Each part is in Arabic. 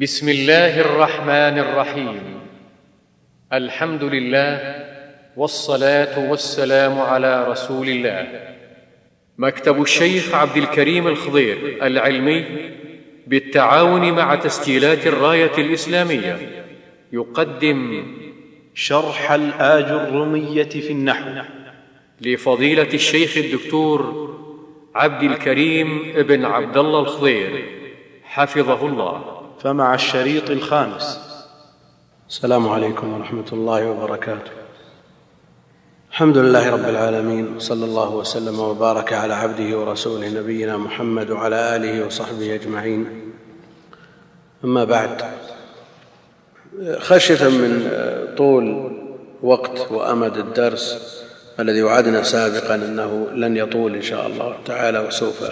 بسم الله الرحمن الرحيم. الحمد لله والصلاة والسلام على رسول الله. مكتب الشيخ عبد الكريم الخضير العلمي بالتعاون مع تسجيلات الراية الإسلامية. يقدم شرح الآج الرمية في النحو لفضيلة الشيخ الدكتور عبد الكريم بن عبد الله الخضير. حفظه الله. فمع الشريط الخامس. السلام عليكم ورحمة الله وبركاته. الحمد لله رب العالمين وصلى الله وسلم وبارك على عبده ورسوله نبينا محمد وعلى آله وصحبه أجمعين. أما بعد خشية من طول وقت وأمد الدرس الذي وعدنا سابقا أنه لن يطول إن شاء الله تعالى وسوف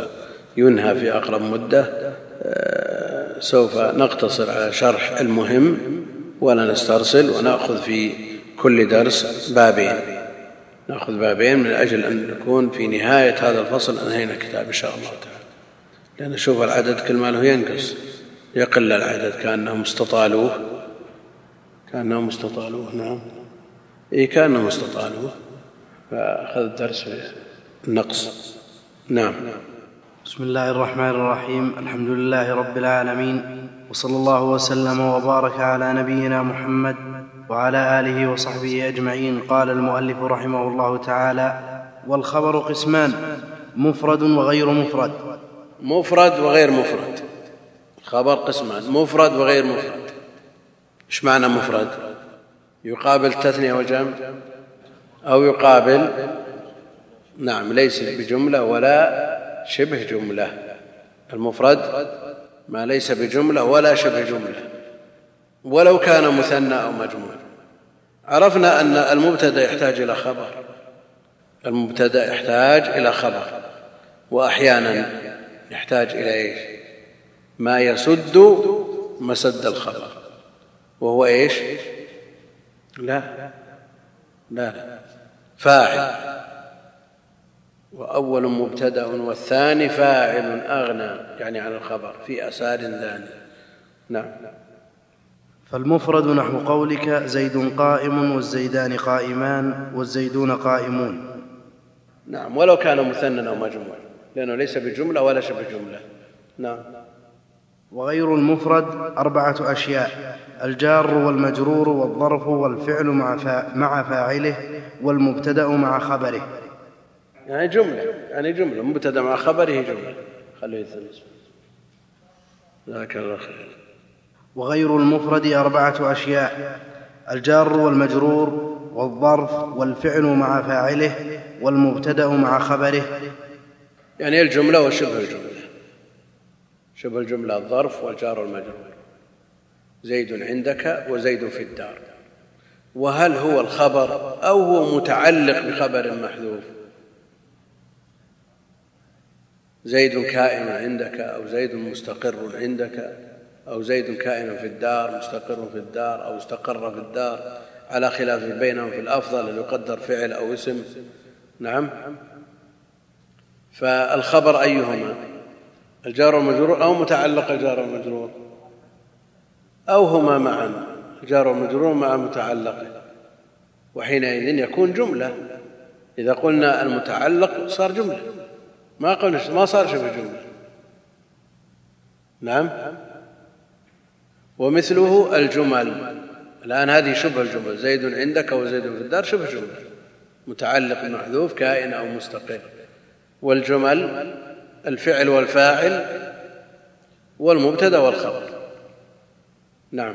ينهى في أقرب مدة سوف نقتصر على شرح المهم ولا نسترسل ونأخذ في كل درس بابين. نأخذ بابين من أجل أن نكون في نهاية هذا الفصل أنهينا الكتاب إن شاء الله تعالى. لأن نشوف العدد كل ما له ينقص. يقل العدد كأنهم استطالوه. كأنهم استطالوه نعم. إي كأنهم استطالوه. فأخذ الدرس في النقص. نعم. بسم الله الرحمن الرحيم. الحمد لله رب العالمين. وصلى الله وسلم وبارك على نبينا محمد وعلى آله وصحبه أجمعين. قال المؤلف رحمه الله تعالى والخبر قسمان مفرد وغير مفرد. مفرد وغير مفرد. الخبر قسمان مفرد وغير مفرد. إيش معنى مفرد؟ يقابل تثنية وجمع أو يقابل نعم ليس بجملة ولا شبه جملة. المفرد ما ليس بجملة ولا شبه جملة. ولو كان مثنى أو مجموع. عرفنا أن المبتدأ يحتاج إلى خبر. المبتدأ يحتاج إلى خبر. وأحيانا يحتاج إلى إيش؟ ما يسد مسد الخبر. وهو إيش؟ لا. لا لا. فاعل. وأول مبتدا والثاني فاعل أغنى يعني عن الخبر في أسار ثاني نعم. فالمفرد نحو قولك زيد قائم والزيدان قائمان والزيدون قائمون. نعم. ولو كان مثنى أو مجموع لأنه ليس بجملة ولا شبه جملة. نعم. وغير المفرد أربعة أشياء الجار والمجرور والظرف والفعل مع, فا مع فاعله والمبتدأ مع خبره. يعني جملة يعني جملة مبتدأ مع خبره جملة. خليه يثلث جزاك الله خير. وغير المفرد أربعة أشياء الجار والمجرور والظرف والفعل مع فاعله والمبتدأ مع خبره. يعني الجملة وشبه الجملة؟ شبه الجملة الظرف والجار والمجرور. زيد عندك وزيد في الدار. وهل هو الخبر أو هو متعلق بخبر محذوف؟ زيد كائن عندك أو زيد مستقر عندك أو زيد كائن في الدار مستقر في الدار أو استقر في الدار على خلاف بينهم في الأفضل أن يقدر فعل أو اسم. نعم. فالخبر أيهما؟ الجار والمجرور أو متعلق الجار والمجرور؟ أو هما معا؟ الجار والمجرور مع متعلقه وحينئذ يكون جملة. إذا قلنا المتعلق صار جملة. ما قلنا ما صار شبه جملة نعم. ومثله الجمل. الآن هذه شبه الجمل. زيد عندك وزيد في الدار شبه جملة متعلق محذوف كائن أو مستقل والجمل الفعل والفاعل والمبتدا والخبر. نعم.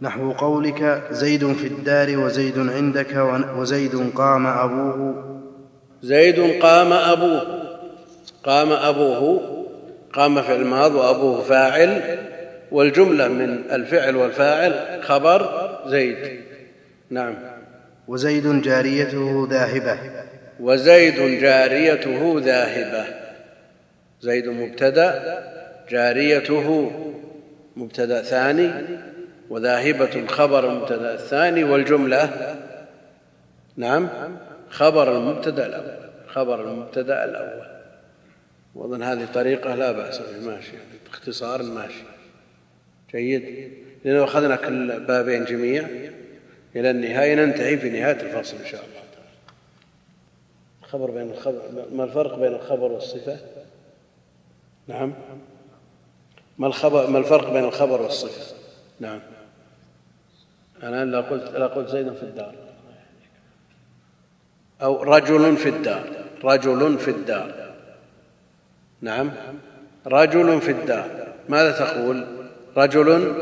نحو قولك زيد في الدار وزيد عندك وزيد قام أبوه. زيد قام أبوه. قام أبوه قام فعل ماض وأبوه فاعل والجملة من الفعل والفاعل خبر زيد. نعم. وزيد جاريته ذاهبة. وزيد جاريته ذاهبة. زيد مبتدأ جاريته مبتدأ ثاني وذاهبة الخبر المبتدأ الثاني والجملة نعم خبر المبتدأ الأول خبر المبتدأ الأول. وأظن هذه طريقة لا بأس بها ماشي. باختصار ماشي. جيد. لو أخذنا كل بابين جميع إلى النهاية ننتهي في نهاية الفصل إن شاء الله الخبر بين الخبر ما الفرق بين الخبر والصفة؟ نعم. ما الخبر ما الفرق بين الخبر والصفة؟ نعم. أنا لا قلت لا قلت زيد في الدار. أو رجل في الدار. رجل في الدار. نعم. رجل في الدار. ماذا تقول؟ رجل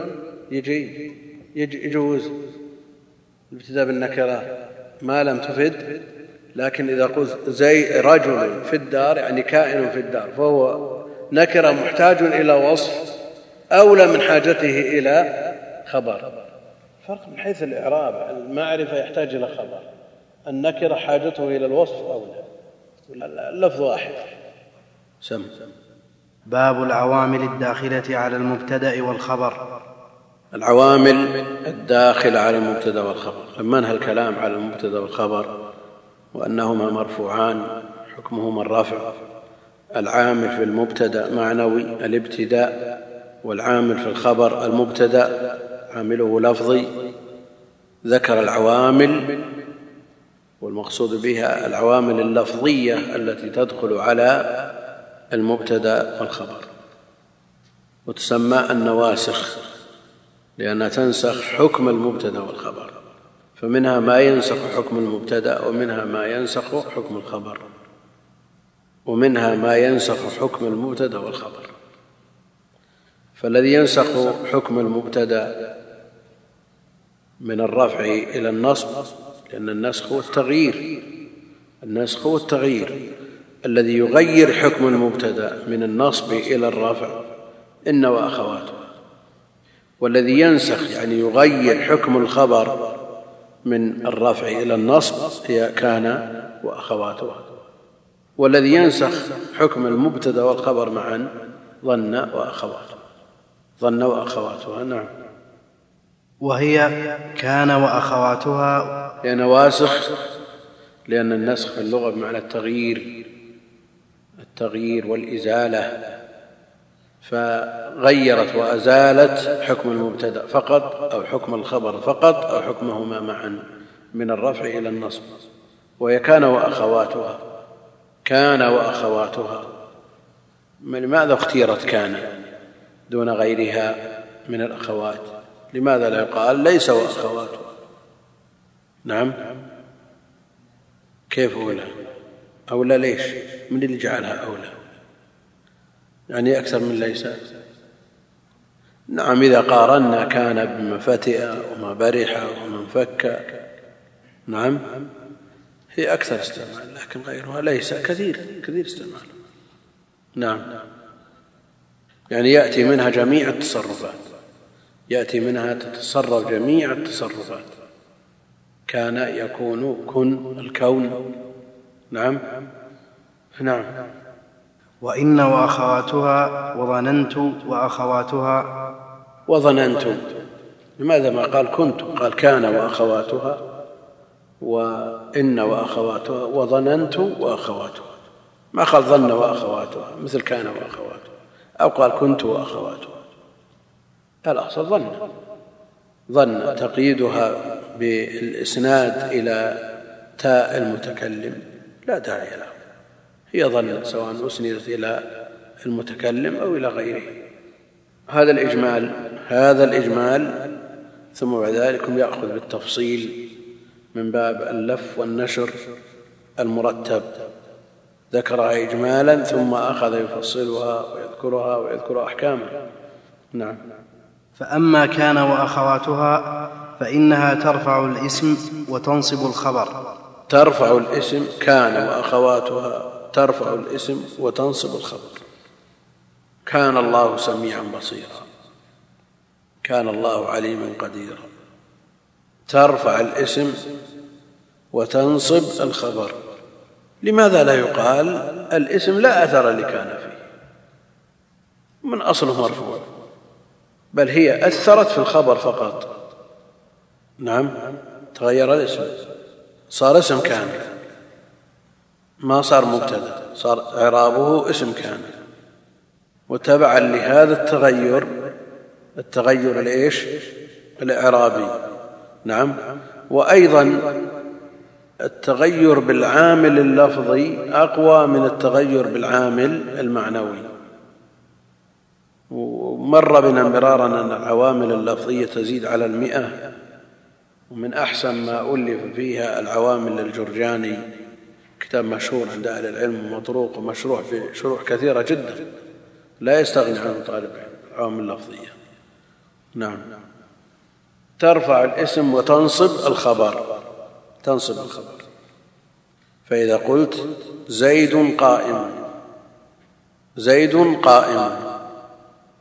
يجي يجوز الابتداء بالنكرة. ما لم تفد لكن إذا قلت زي رجل في الدار يعني كائن في الدار فهو نكرة محتاج إلى وصف أولى من حاجته إلى خبر. فرق من حيث الإعراب المعرفة يحتاج إلى خبر. النكرة حاجته إلى الوصف أولى. اللفظ واحد. سم. باب العوامل الداخلة على المبتدأ والخبر. العوامل الداخله على المبتدأ والخبر. لما انهى الكلام على المبتدأ والخبر وأنهما مرفوعان حكمهما الرفع العامل في المبتدأ معنوي الابتداء. والعامل في الخبر المبتدأ عامله لفظي. ذكر العوامل والمقصود بها العوامل اللفظية التي تدخل على المبتدأ والخبر وتسمى النواسخ لأنها تنسخ حكم المبتدأ والخبر فمنها ما ينسخ حكم المبتدأ ومنها ما ينسخ حكم الخبر ومنها ما ينسخ حكم المبتدأ والخبر. فالذي ينسخ حكم المبتدأ من الرفع إلى النصب لأن النسخ هو التغيير النسخ هو التغيير. الذي يغير حكم المبتدأ من النصب إلى الرفع ان واخواته والذي ينسخ يعني يغير حكم الخبر من الرفع إلى النصب هي كان وأخواته. والذي ينسخ حكم المبتدأ والخبر معا ظن وأخواته. ظن واخواتها نعم. وهي كان وأخواتها. هي نواسخ لأن النسخ في اللغة بمعنى التغيير. التغيير والإزالة. فغيرت وأزالت حكم المبتدأ فقط أو حكم الخبر فقط أو حكمهما معا من الرفع إلى النصب. وهي كان وأخواتها كان وأخواتها. لماذا اختيرت كان دون غيرها من الأخوات؟ لماذا لا يقال ليس واخواته نعم. كيف اولى اولى ليش؟ من اللي جعلها أولى. يعني أكثر من ليس نعم إذا قارنا كان بما فتئ وما برح وما فك نعم هي أكثر استعمال لكن غيرها ليس كثير كثير استعمال. نعم. يعني يأتي منها جميع التصرفات. يأتي منها تتصرف جميع التصرفات. كان يكون كن الكون نعم. نعم. وإن وأخواتها وظننت وأخواتها وظننت. لماذا ما قال كنت؟ قال كان وأخواتها وإن وأخواتها وظننت وأخواتها. ما قال ظن وأخواتها؟ مثل كان وأخواتها. أو قال كنت وأخواتها. الأصل ظن. ظن تقييدها بالإسناد إلى تاء المتكلم. لا داعي له. هي ظن سواء أسندت إلى المتكلم أو إلى غيره. هذا الإجمال هذا الإجمال ثم بعد ذلك يأخذ بالتفصيل من باب اللف والنشر المرتب. ذكرها اجمالا ثم أخذ يفصلها ويذكرها ويذكر احكامها نعم. فأما كان وأخواتها فإنها ترفع الاسم وتنصب الخبر. ترفع الاسم كان وأخواتها ترفع الاسم وتنصب الخبر. كان الله سميعا بصيرا. كان الله عليما قديرا. ترفع الاسم وتنصب الخبر. لماذا لا يقال الاسم لا أثر لكان فيه؟ من اصله مرفوع. بل هي أثرت في الخبر فقط. نعم تغير الاسم. صار اسم كان. ما صار مبتدا صار إعرابه اسم كان. وتبعا لهذا التغير التغير الايش الإعرابي. نعم. وأيضا التغير بالعامل اللفظي أقوى من التغير بالعامل المعنوي. ومر بنا مرارا أن العوامل اللفظية تزيد على المئة. ومن أحسن ما ألف فيها العوامل للجرجاني كتاب مشهور عند أهل العلم ومطروق ومشروح بشروح كثيرة جدا. لا يستغني عنه طالب العوامل اللفظيه نعم. ترفع الاسم وتنصب الخبر. تنصب الخبر. فإذا قلت زيد قائم زيد قائم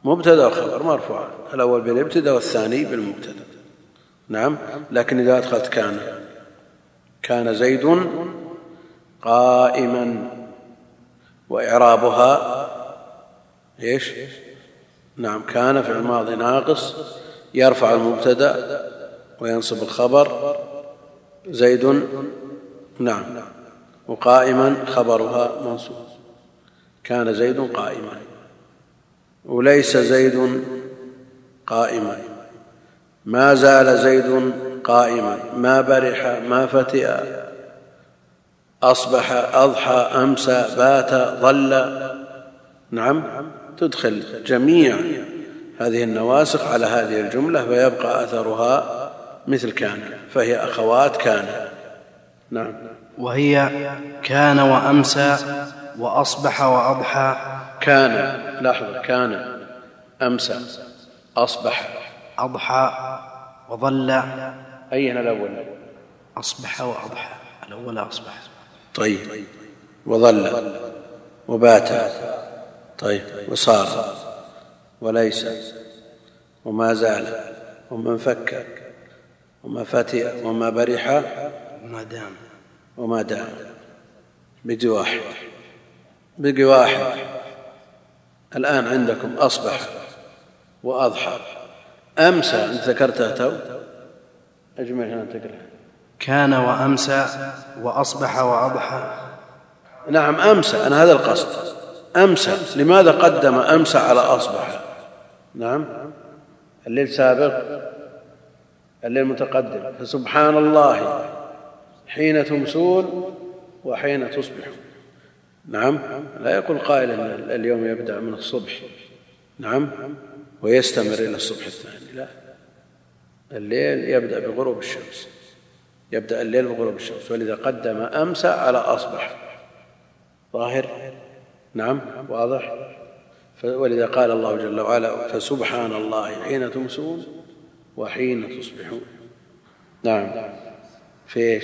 مبتدا وخبر مرفوع الأول بالابتدا والثاني بالمبتدا. نعم. لكن إذا أدخلت كان. كان زيد قائما وإعرابها. إيش؟ نعم. كان في الماضي ناقص يرفع المبتدأ وينصب الخبر. زيد نعم. وقائما خبرها منصوب. كان زيد قائما. وليس زيد قائما. ما زال زيد قائما ما برح ما فتئ أصبح أضحى أمسى بات ظل. نعم تدخل جميع هذه النواسخ على هذه الجملة فيبقى أثرها مثل كان فهي أخوات كان. نعم. وهي كان وأمسى وأصبح وأضحى. كان لاحظ كان أمسى أصبح. أضحى وظل. أين الأول؟ أصبح وأضحى. الأول أصبح. طيب. وظل. وبات. طيب. وصار. وليس. وما زال. وما انفك. وما فتئ. وما برح. وما دام. وما دام. بقي واحد بقي واحد الآن عندكم أصبح وأضحى. أمسى أنت ذكرتها تو؟ أجمل هنا تقرأ. كان وأمسى وأصبح وأضحى. نعم أمسى أنا هذا القصد. أمسى لماذا قدم أمسى على أصبح؟ نعم. الليل سابق الليل متقدم. فسبحان الله حين تمسون وحين تصبحون. نعم. لا يقول قائل إن اليوم يبدأ من الصبح. نعم. ويستمر إلى الصبح الثاني. لا. الليل يبدأ بغروب الشمس. يبدأ الليل بغروب الشمس. ولذا قدم امسى على أصبح. ظاهر؟ نعم. واضح. ولذا قال الله جل وعلا فسبحان الله حين تمسون وحين تصبحون. نعم. في إيش؟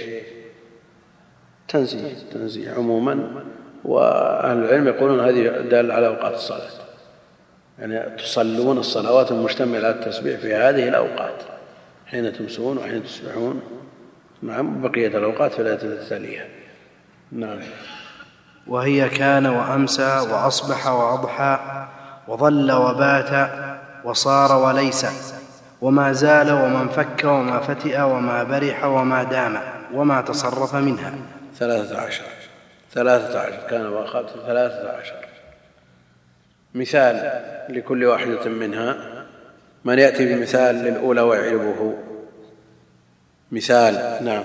تنزيه. تنزيه عموما. وأهل العلم يقولون هذه دال على أوقات الصلاة. يعني تصلون الصلوات المشتملة على التسبيح في هذه الأوقات حين تمسون وحين تصبحون نعم بقية الأوقات الايه التاليه نعم. وهي كان وأمسى وأصبح وأضحى وظل وبات وصار وليس وما زال وما انفك وما فتئ وما برح وما دام وما تصرف منها. ثلاثة عشر. ثلاثة عشر. كان وخاب ثلاثة عشر. مثال لكل واحدة منها. من يأتي بمثال للأولى ويعربه. مثال نعم.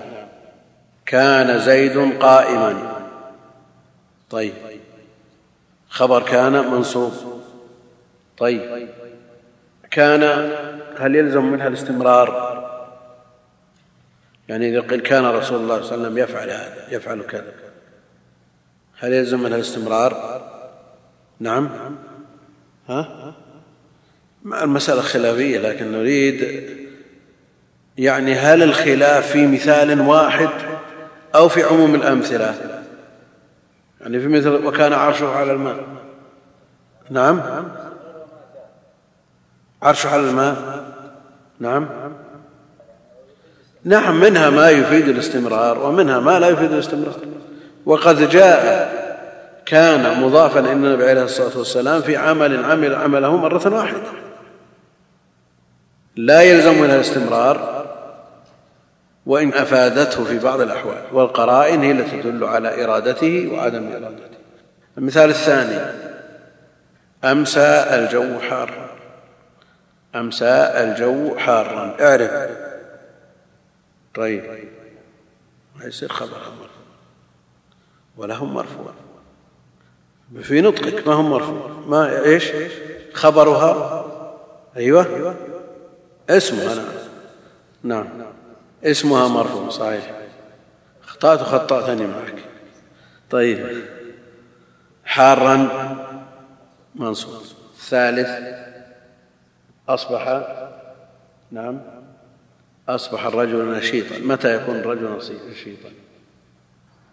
كان زيد قائما. طيب. خبر كان منصوب. طيب. كان هل يلزم منها الاستمرار؟ يعني إذا قيل كان رسول الله صلى الله عليه وسلم يفعل هذا يفعل كذا. هل يلزم منها الاستمرار؟ نعم. ها؟ المسألة خلافية لكن نريد يعني هل الخلاف في مثال واحد أو في عموم الأمثلة؟ يعني في مثل وكان عرشه على الماء. نعم؟ عرشه على الماء. نعم؟ نعم منها ما يفيد الاستمرار ومنها ما لا يفيد الاستمرار. وقد جاء كان مضافا إلى النبي عليه الصلاة والسلام في عمل عمل عمله مرة واحدة. لا يلزم منها الاستمرار وإن أفادته في بعض الأحوال والقرائن هي التي تدل على إرادته وعدم إرادته. المثال الثاني أمسى الجو حار. أمسى الجو حارا اعرف. طيب. ما يصير خبر أمر ولا هم مرفوع. في نطقك ما هم مرفوع. ما إيش؟ خبرها. أيوه. اسمها. نعم. نعم. اسمها مرفوع صحيح. اخطات وخطاتني معك. طيب. حارا. منصوب ثالث. أصبح. نعم. أصبح الرجل نشيطا. متى يكون الرجل نشيطا.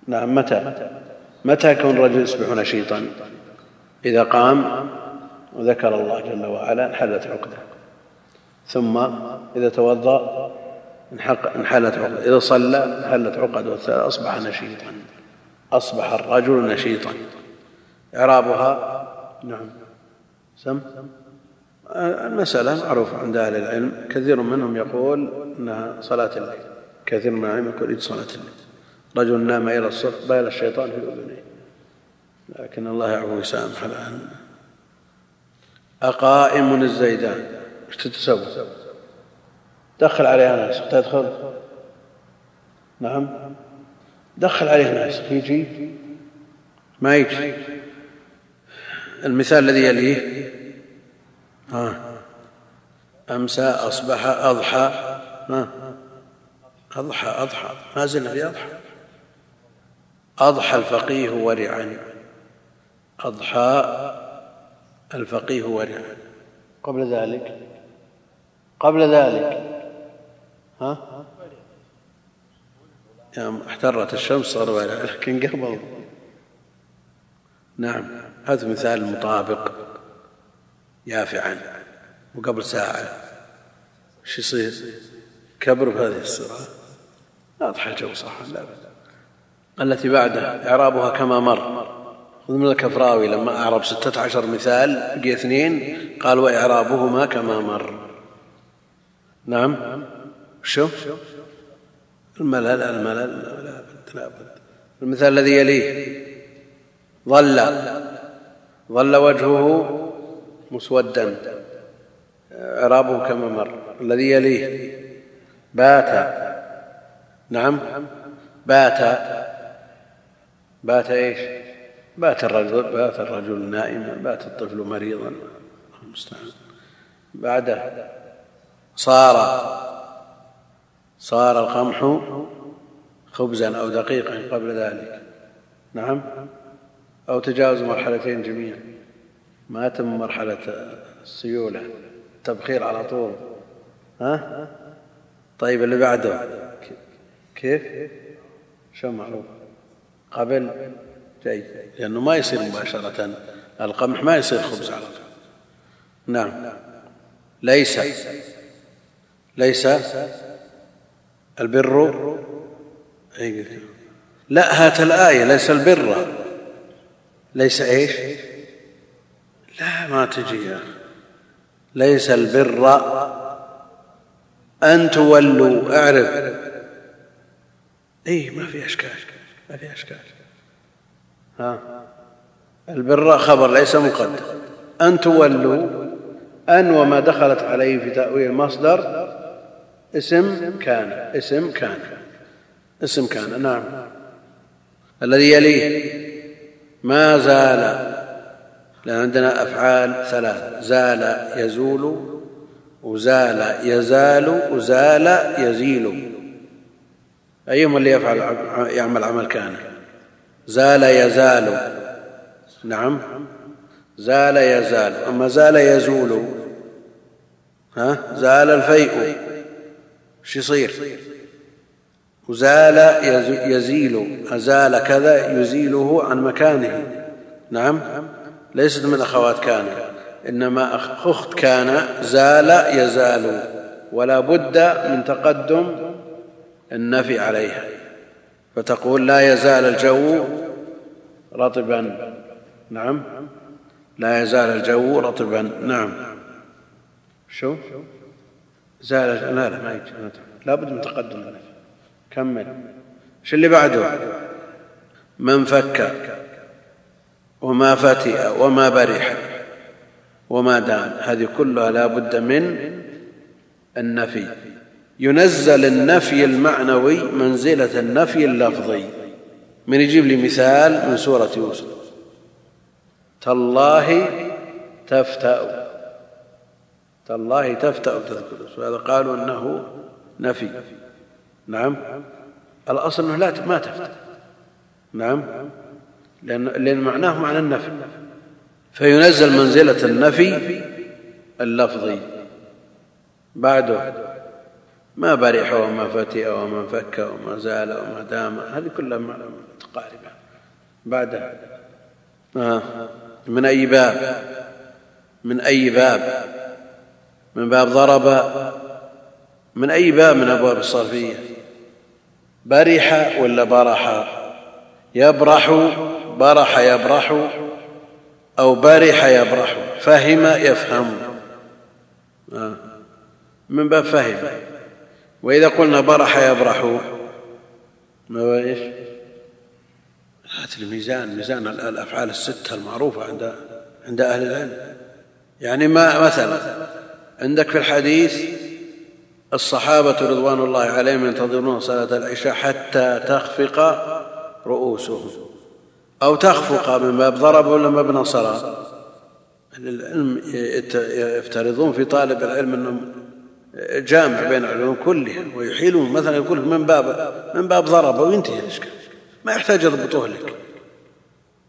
نعم متى؟ متى يكون الرجل يصبح نشيطا إذا قام وذكر الله جل وعلا انحلت عقدة. ثم إذا توضأ انحلت عقدة. إذا صلى انحلت عقدة أصبح نشيطا. أصبح الرجل نشيطا. إعرابها؟ نعم. سم؟ المسألة معروفة عند أهل العلم. كثير منهم يقول إنها صلاة الليل. كثير من العلم يقول صلاة الليل. رجل نام إلى الصبح بال الشيطان في أذنيه. لكن الله يعفو ويسامح الآن. أقائم الزيدان. إيش تتسوى؟ دخل عليها ناس. تدخل؟ نعم. دخل عليه ناس. يجي؟ ما يجي. المثال الذي يليه؟ ها. أمسى أصبح أضحى. ها. أضحى أضحى. ما زلنا في أضحى. أضحى الفقيه ورعا. أضحى الفقيه ورعا. قبل ذلك. قبل ذلك. ها؟ يا احترت الشمس صار ورع لكن قبل. نعم هذا مثال مطابق يافعا وقبل ساعة. إيش يصير؟ كبر بهذه الصورة. أضحى الجو صح لا. التي بعدها إعرابها كما مر. خذ من الكفراوي لما أعرب ستة عشر مثال بقي اثنين قال وإعرابهما كما مر. نعم. شو؟ الملل الملل لا لا المثال الذي يليه. ظل. ظل وجهه مسودا. إعرابه كما مر. الذي يليه. بات. نعم. بات. بات إيش؟ بات الرجل بات الرجل نائما بات الطفل مريضا. المستعان. بعده صار صار القمح خبزا أو دقيقا قبل ذلك. نعم؟ أو تجاوز مرحلتين جميعا. ما تم مرحلة السيوله التبخير على طول. ها؟ طيب اللي بعده؟ كيف؟ شو معروف؟ قبل؟ جيد. لأنه ما يصير مباشرة. القمح ما يصير خبز على طول. نعم. ليس. ليس. البر. لا هات الآية. ليس البر. ليس إيش؟ لا ما تجي يا أخي. ليس البر. أن تولوا. اعرف. اي ما في أشكال. ما في أشكال. ها؟ البر خبر ليس مقدم. أن تولوا أن وما دخلت عليه في تأويل المصدر اسم كان اسم كان. اسم كان نعم. الذي يليه. ما زال لأن عندنا أفعال ثلاثة زال يزول وزال يزال وزال يزيل. أيهما اللي يفعل يعمل عمل كان؟ زال يزال. نعم. زال يزال. أما زال يزول. ها؟ زال الفيء. إيش يصير؟ وزال يزيل. أزال كذا يزيله عن مكانه. نعم. ليست من أخوات كان. إنما أخت كان زال يزال. ولا بد من تقدم النفي عليها. فتقول لا يزال الجو رطبا. نعم. لا يزال الجو رطبا. نعم. شو؟ زال لا لا ما لا بد من تقدم. كمل. إيش اللي بعده؟ من فك وما فتئ وما برح وما دام هذه كلها لا بد من النفي. ينزل النفي المعنوي منزلة النفي اللفظي. من يجيب لي مثال من سورة يوسف. تالله تفتأ. تالله تفتأ تذكر. هذا قالوا إنه نفي. نعم. الأصل إنه لا ما تفتأ. نعم. لأن, لأن معناه معنى النفي. فينزل منزلة النفي اللفظي. بعده. ما برح وما فتئ وما انفك وما زال وما دام. هذه كلها متقاربة. بعده آه. من أي باب؟ من أي باب؟ من باب ضرب؟ من أي باب من أبواب الصرفية؟ برح ولا برح؟ يبرح برح يبرح أو برح يبرح. فهم يفهم. آه. من باب فهم. وإذا قلنا برح يبرح. ما هو إيش؟ هات الميزان ميزان الأفعال الستة المعروفة عند عند أهل العلم. يعني ما مثلا عندك في الحديث الصحابة رضوان الله عليهم ينتظرون صلاة العشاء حتى تخفق رؤوسهم. أو تخفق من باب ضرب ولا نصر أهل العلم يفترضون في طالب العلم أنهم جامع بين العلوم كلها ويحيلون مثلا يقول من باب من باب ضرب وينتهي الإشكال. ما يحتاج يضبطوه لك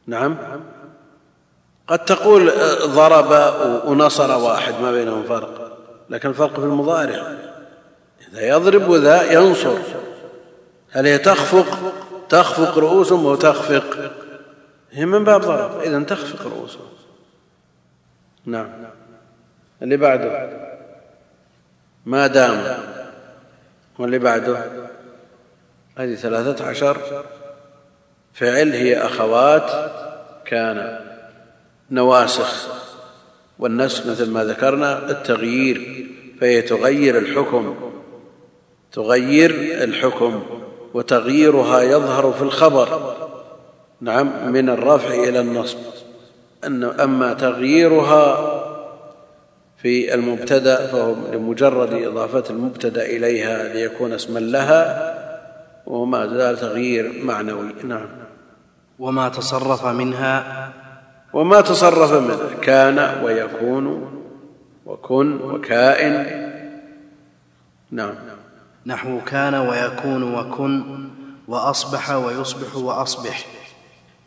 نعم. قد تقول ضرب ونصر واحد ما بينهم فرق. لكن الفرق في المضارع. إذا يضرب وذا ينصر. هل هي تخفق؟ تخفق رؤوسهم أو تخفق؟ هي من باب ضرب. اذا تخفق رؤوسهم. نعم. اللي بعده. ما دام واللي بعده؟ هذه ثلاثة عشر. فعل هي أخوات كان نواسخ. والنسخ مثل ما ذكرنا التغيير فهي تغير الحكم. تغير الحكم وتغييرها يظهر في الخبر. نعم من الرفع إلى النصب. أما تغييرها في المبتدا فهو لمجرد إضافة المبتدا إليها ليكون اسما لها وما زال تغيير معنوي. نعم. وما تصرف منها؟ وما تصرف منها كان ويكون وكن وكائن. نعم. نحو كان ويكون وكن وأصبح ويصبح وأصبح.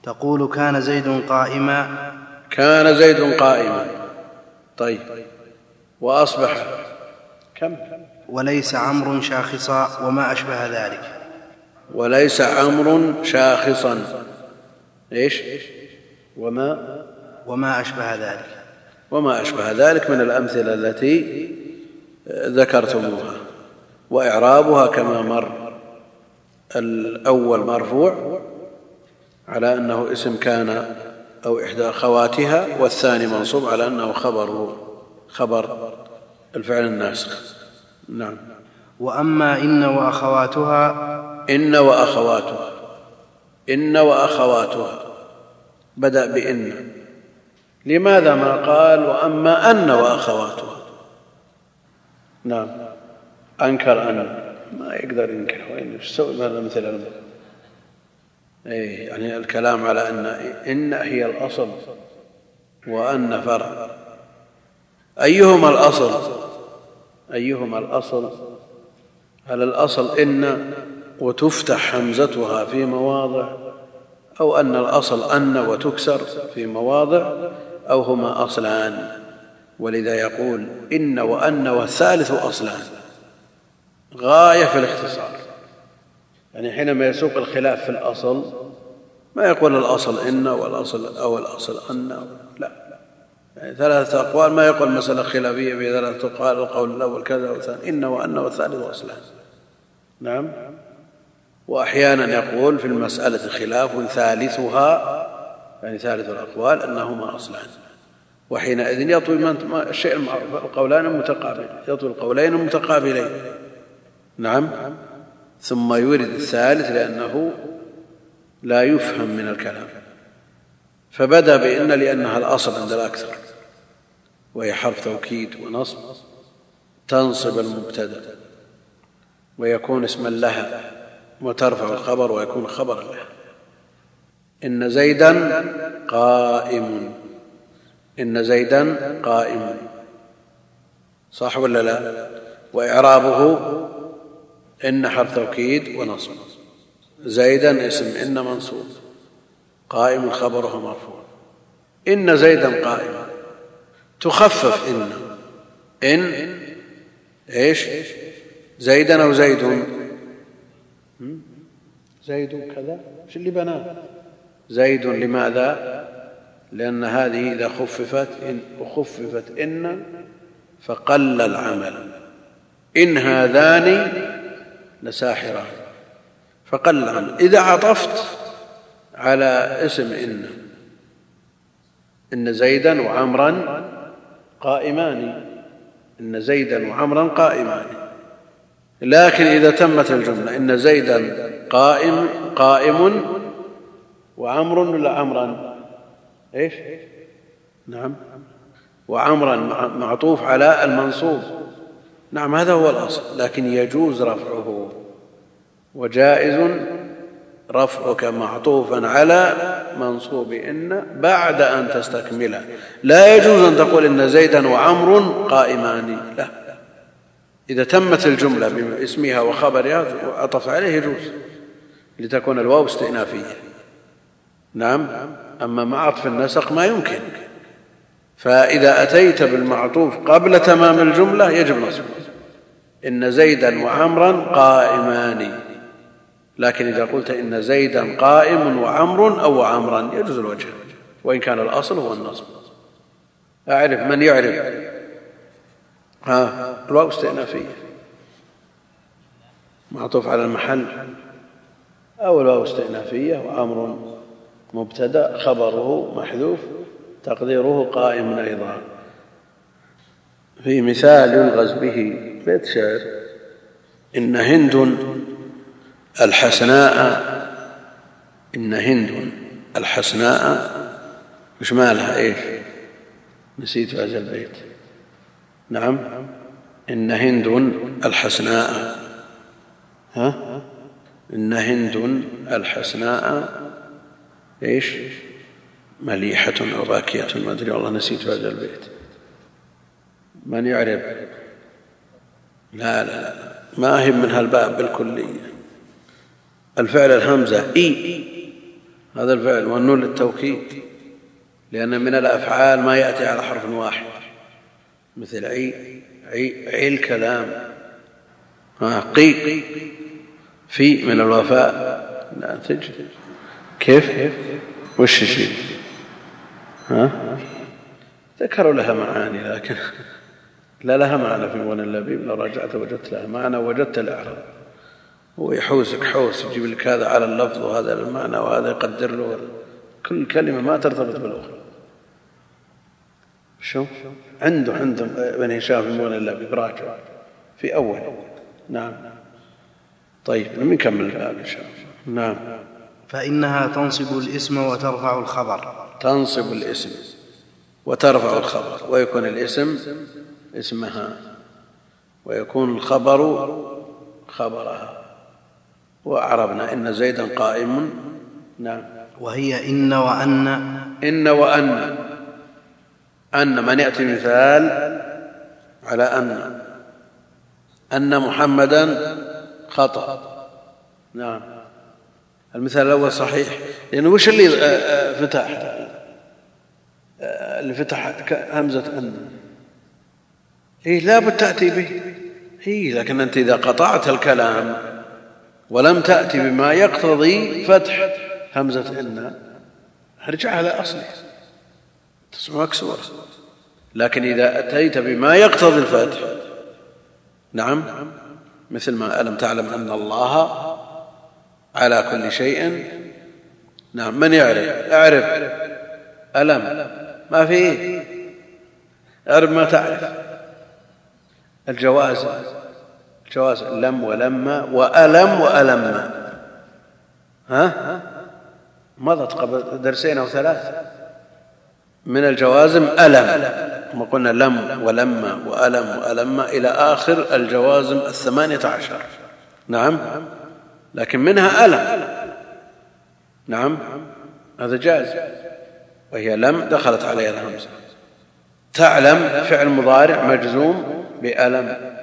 تقول كان زيد قائما؟ كان زيد قائما. طيب. وأصبح كم؟ وليس عمرو شاخصا وما أشبه ذلك. وليس عمرو شاخصا. إيش؟ وما؟ وما أشبه ذلك. وما أشبه ذلك من الأمثلة التي ذكرتموها. وإعرابها كما مر الأول مرفوع على أنه اسم كان أو إحدى أخواتها والثاني منصوب على أنه خبر خبر الفعل الناسخ. نعم. وأما إن وأخواتها إن وأخواتها. إن وأخواتها. بدأ بإن. لماذا ما قال وأما أن وأخواتها؟ نعم. أنكر أن. ما يقدر ينكر. وين يسوي ماذا مثل أي يعني الكلام على أن إن هي الأصل وأن فرع. أيهما الأصل؟ أيهما الأصل؟ هل الأصل إن وتفتح همزتها في مواضع أو أن الأصل أن وتكسر في مواضع أو هما أصلان؟ ولذا يقول إن وأن والثالث أصلان. غاية في الاختصار. يعني حينما يسوق الخلاف في الأصل ما يقول الأصل إن والأصل أو الأصل أن لا. يعني ثلاثة أقوال ما يقول مسألة خلافية في ثلاثة أقوال القول الأول كذا والثاني إن وأن والثالث أصلان نعم. وأحيانا يقول في المسألة خلاف ثالثها يعني ثالث الأقوال أنهما أصلان. وحينئذ يطوي الشيء المعروف القولان المتقابل يطوي القولين المتقابلين نعم. ثم يورد الثالث لأنه لا يفهم من الكلام. فبدأ بإن لأنها الأصل عند الأكثر. وهي حرف توكيد ونصب تنصب المبتدأ ويكون اسما لها وترفع الخبر ويكون خبرا لها. إن زيدا قائم إن زيدا قائم. صح ولا لا؟ وإعرابه إن حرف توكيد ونصب. زيدا اسم إن منصوب قائم خبره مرفوع. إن زيدا قائم. تخفف إن. إن إيش؟ زيدا أو زيد زيد كذا. إيش اللي بناه زيد لماذا؟ لأن هذه إذا خففت إن. خففت إن فقل العمل. إن هذان لساحران. فقل العمل. إذا عطفت على اسم إن. إن زيدا وعمرا قائمان. إن زيدا وعمرا قائمان. لكن إذا تمت الجملة إن زيدا قائم قائم وعمر ولا عمرا. إيش؟ نعم. وعمرا معطوف على المنصوب. نعم هذا هو الأصل. لكن يجوز رفعه. وجائز رفعك معطوفا على منصوب إن بعد أن تستكمله لا يجوز أن تقول إن زيدا وعمر قائمان. لا. إذا تمت الجملة باسمها وخبرها وعطف عليه يجوز لتكون الواو استئنافية. نعم. أما مع عطف النسق ما يمكن. فإذا أتيت بالمعطوف قبل تمام الجملة يجب نصبه إن زيدا وعمرا قائمان. لكن إذا قلت إن زيدا قائم وعمر أو عمرا يجوز الوجه وإن كان الأصل هو النصب. أعرف من يعرف. ها الواو استئنافية. معطوف على المحل. أو الواو استئنافية وأمر مبتدأ خبره محذوف تقديره قائم أيضا. في مثال يلغز به بيت شعر إن هند الحسناء إن هند الحسناء. وش مالها؟ إيش؟ نسيت هذا البيت. نعم. إن هند الحسناء. ها؟ إن هند الحسناء. إيش؟ مليحة أو باكية ما أدري والله نسيت هذا البيت. من يعرف؟ لا لا لا ما هي من هالباب بالكلية الفعل الهمزة إي. هذا الفعل والنون للتوكيد لأن من الأفعال ما يأتي على حرف واحد. مثل عي عي, عي الكلام. قي. في من الوفاء. لا تجد. كيف؟ وش شيء ها؟ ذكروا لها معاني لكن لا لها معنى في مغنى اللبيب. لو رجعت وجدت لها معنى وجدت الإعراب. هو يحوسك حوس يجيب لك هذا على اللفظ وهذا المعنى وهذا يقدر له. كل كلمة ما ترتبط بالأخرى. شو؟ عنده عنده ابن هشام في مغنى اللبيب راجع في أول. نعم. طيب نكمل الباب إن شاء الله. نعم. فإنها تنصب الاسم وترفع الخبر. تنصب الاسم وترفع الخبر. ويكون الاسم اسمها. ويكون الخبر خبرها. وأعربنا إن زيدا قائم. نعم. وهي إن وأن. إن وأن. أن من يأتي مثال على أن. أن محمدا خطأ. نعم. المثال الأول صحيح. لأنه وش اللي آه، آه، فتح؟ آه، اللي فتح همزة أن. إيه لابد تأتي به. إيه لكن أنت إذا قطعت الكلام ولم تأتي بما يقتضي فتح همزة إن. ارجع على أصله تسمع مكسورة لكن إذا أتيت بما يقتضي الفتح. نعم. مثل ما ألم تعلم أن الله على كل شيء. نعم. من يعرف؟ أعرف. ألم. ما في اعرف ما تعرف. الجواز. الجواز لم ولما وألم وألم ها؟ مضت قبل درسين أو ثلاث. من الجوازم ألم. ما قلنا لم ولما وألم وألم إلى آخر الجوازم الثمانية عشر. نعم. لكن منها ألم. نعم. هذا جائز. وهي لم دخلت عليها الهمزة. تعلم فعل مضارع مجزوم بألم.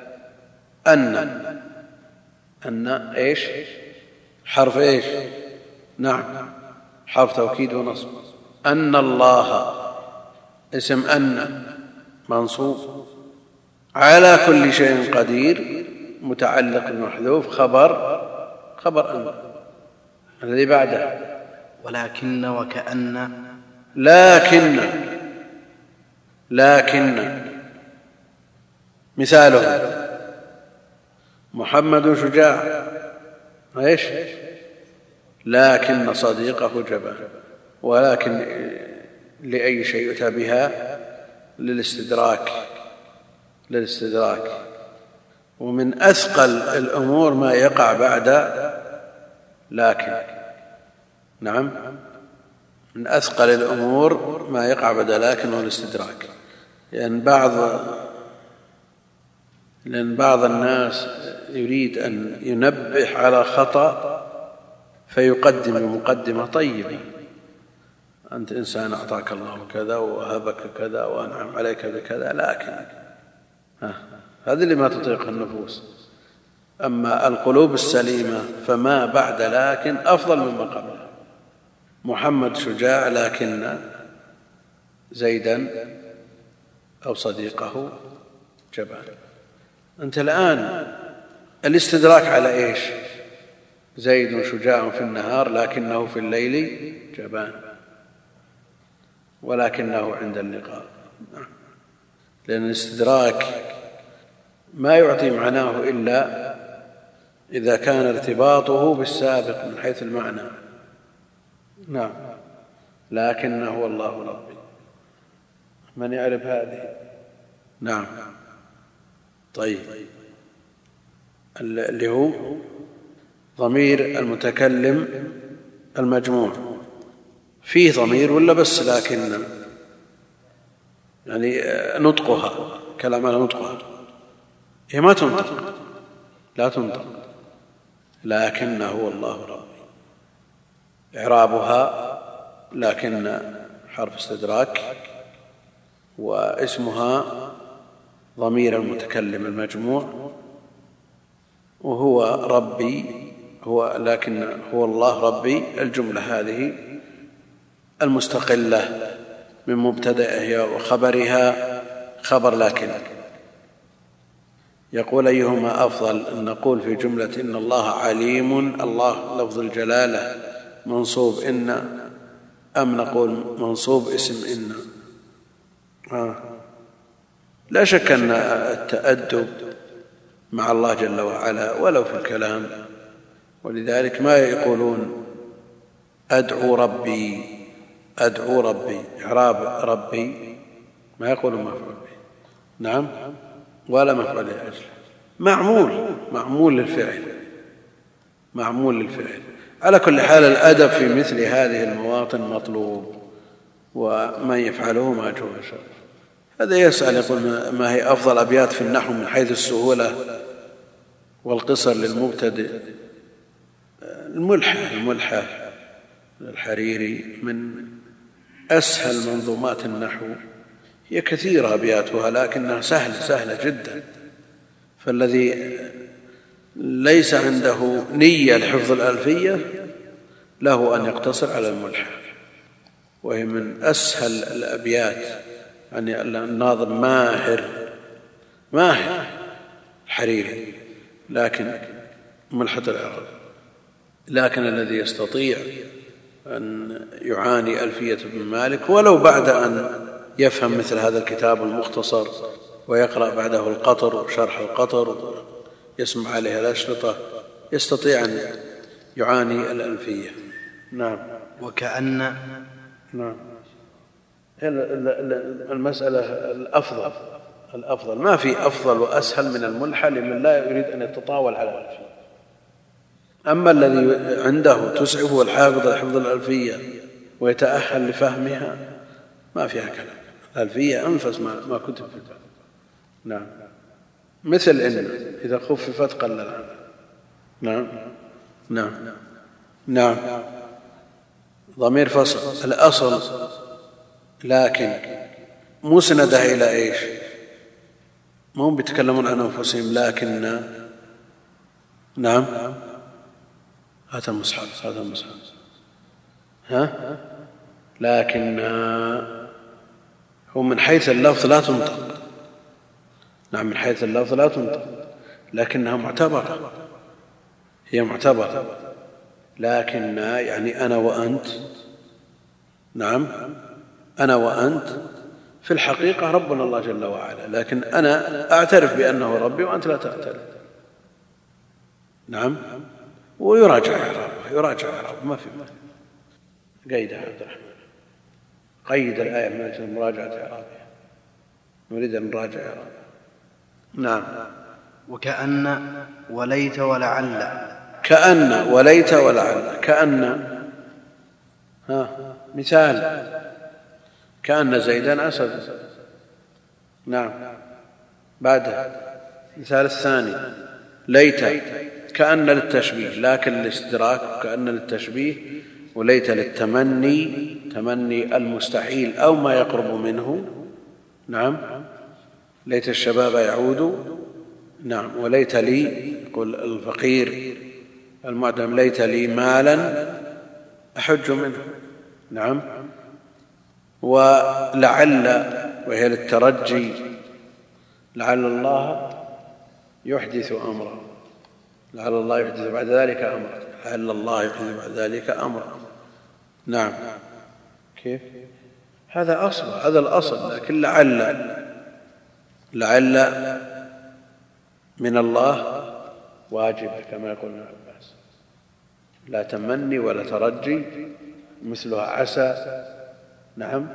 أن. أن إيش؟ حرف إيش؟ نعم. حرف توكيد ونصب. أن الله. اسم أن. منصوب. على كل شيء قدير متعلق بمحذوف خبر. خبر أن. الذي بعده. ولكن وكأن. لكن. لكن. مثاله. محمد شجاع. إيش؟ لكن صديقه جبان. ولكن لأي شيء يؤتى بها؟ للاستدراك. للاستدراك. ومن أثقل الأمور ما يقع بعد لكن. نعم. من أثقل الأمور ما يقع بعد لكن هو الاستدراك. لأن بعض لأن بعض الناس يريد أن ينبه على خطأ فيقدم مقدمة طيبة. أنت إنسان أعطاك الله كذا ووهبك كذا وأنعم عليك بكذا لكن ها هذه اللي ما تطيقها النفوس. أما القلوب السليمة فما بعد لكن أفضل مما قبلها محمد شجاع لكن زيدا أو صديقه جبان. أنت الآن الاستدراك على إيش؟ زيد شجاع في النهار لكنه في الليل جبان ولكنه عند اللقاء. لأن الاستدراك ما يعطي معناه إلا إذا كان ارتباطه بالسابق من حيث المعنى. نعم. لكنه الله ربي. من يعرف هذه؟ نعم. طيب. اللي هو ضمير المتكلم المجموع. فيه ضمير ولا بس لكن يعني نطقها كلام على نطقها. هي ما تنطق. لا تنطق. لكن هو الله ربي. إعرابها لكن حرف استدراك. واسمها ضمير المتكلم المجموع وهو ربي هو لكن هو الله ربي الجملة هذه المستقلة من مبتدئها وخبرها خبر لكن يقول أيهما أفضل أن نقول في جملة إن الله عليم الله لفظ الجلالة منصوب إن أم نقول منصوب اسم إن آه. لا شك أن التأدب مع الله جل وعلا ولو في الكلام ولذلك ما يقولون أدعو ربي أدعو ربي إعراب ربي ما يقولون مفعول به نعم ولا مفعول لأجله معمول معمول للفعل معمول للفعل. على كل حال الأدب في مثل هذه المواطن مطلوب ومن يفعله إن شاء الله هذا يسأل يقول ما هي أفضل أبيات في النحو من حيث السهولة والقصر للمبتدئ؟ الملحة الملحة الحريري من أسهل منظومات النحو. هي كثيرة أبياتها لكنها سهلة سهلة جدا. فالذي ليس عنده نية لحفظ الألفية له أن يقتصر على الملحة. وهي من أسهل الأبيات. يعني الناظم ماهر ماهر حريري لكن ملحة العرب لكن الذي يستطيع أن يعاني ألفية ابن مالك ولو بعد أن يفهم مثل هذا الكتاب المختصر ويقرأ بعده القطر وشرح القطر يسمع عليها الأشرطة يستطيع أن يعاني الألفية. نعم. وكأن نعم. المسألة الأفضل. الأفضل. ما في أفضل وأسهل من الملحة لمن لا يريد أن يتطاول على الألفية أما الذي عنده تسعفه الحافظ حفظ الألفية ويتأهل لفهمها ما فيها كلام. الألفية أنفس ما, ما كتب في نعم. مثل إن إذا خففت قل العمل نعم. نعم. نعم. ضمير فصل. الأصل لكن مسندة إلى إيش؟ ما هم بيتكلمون عن أنفسهم لكن نعم. هذا المصحف هذا المصحف. ها؟ لكن هو من حيث اللفظ لا تنطق. نعم من حيث اللفظ لا تنطق لكنها معتبرة. هي معتبرة. لكن يعني أنا وأنت نعم. أنا وأنت في الحقيقة ربنا الله جل وعلا لكن أنا أعترف بأنه ربي وأنت لا تعترف. نعم؟ ويراجع إعرابه يراجع إعرابه ما في قيدها عبد الرحمن. قيد الآية من أجل مراجعة إعرابها نريد أن نراجع إعرابها نعم. وكأن وليت ولعل. كأن وليت ولعل. كأن. ها مثال. كأن زيدا أسد. نعم. بعده. مثال الثاني. ليت. كأن للتشبيه لكن الاستدراك كأن للتشبيه وليت للتمني تمني المستحيل أو ما يقرب منه. نعم. ليت الشباب يعود. نعم. وليت لي يقول الفقير المعدم ليت لي مالا أحج منه. نعم. ولعل وهي للترجي لعل الله يحدث أمرا. لعل الله يحدث بعد ذلك أمرا. لعل الله يحدث بعد ذلك أمرا. نعم. كيف؟ هذا أصل هذا الأصل. لكن لعل لعل من الله واجب كما يقول ابن عباس. لا تمني ولا ترجي مثلها عسى نعم.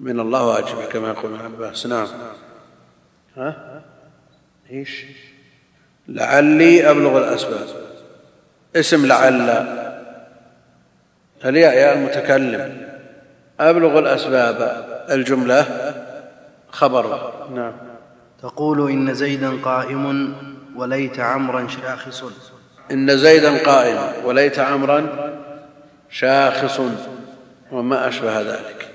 من الله واجب كما يقول ابن عباس. نعم. ها؟ إيش؟ لعلي أبلغ الأسباب. اسم لعل. الياء يا المتكلم. أبلغ الأسباب. الجملة خبر. نعم. تقول إن زيدا قائم وليت عمرا شاخص. إن زيدا قائم وليت عمرا شاخص. وما أشبه ذلك.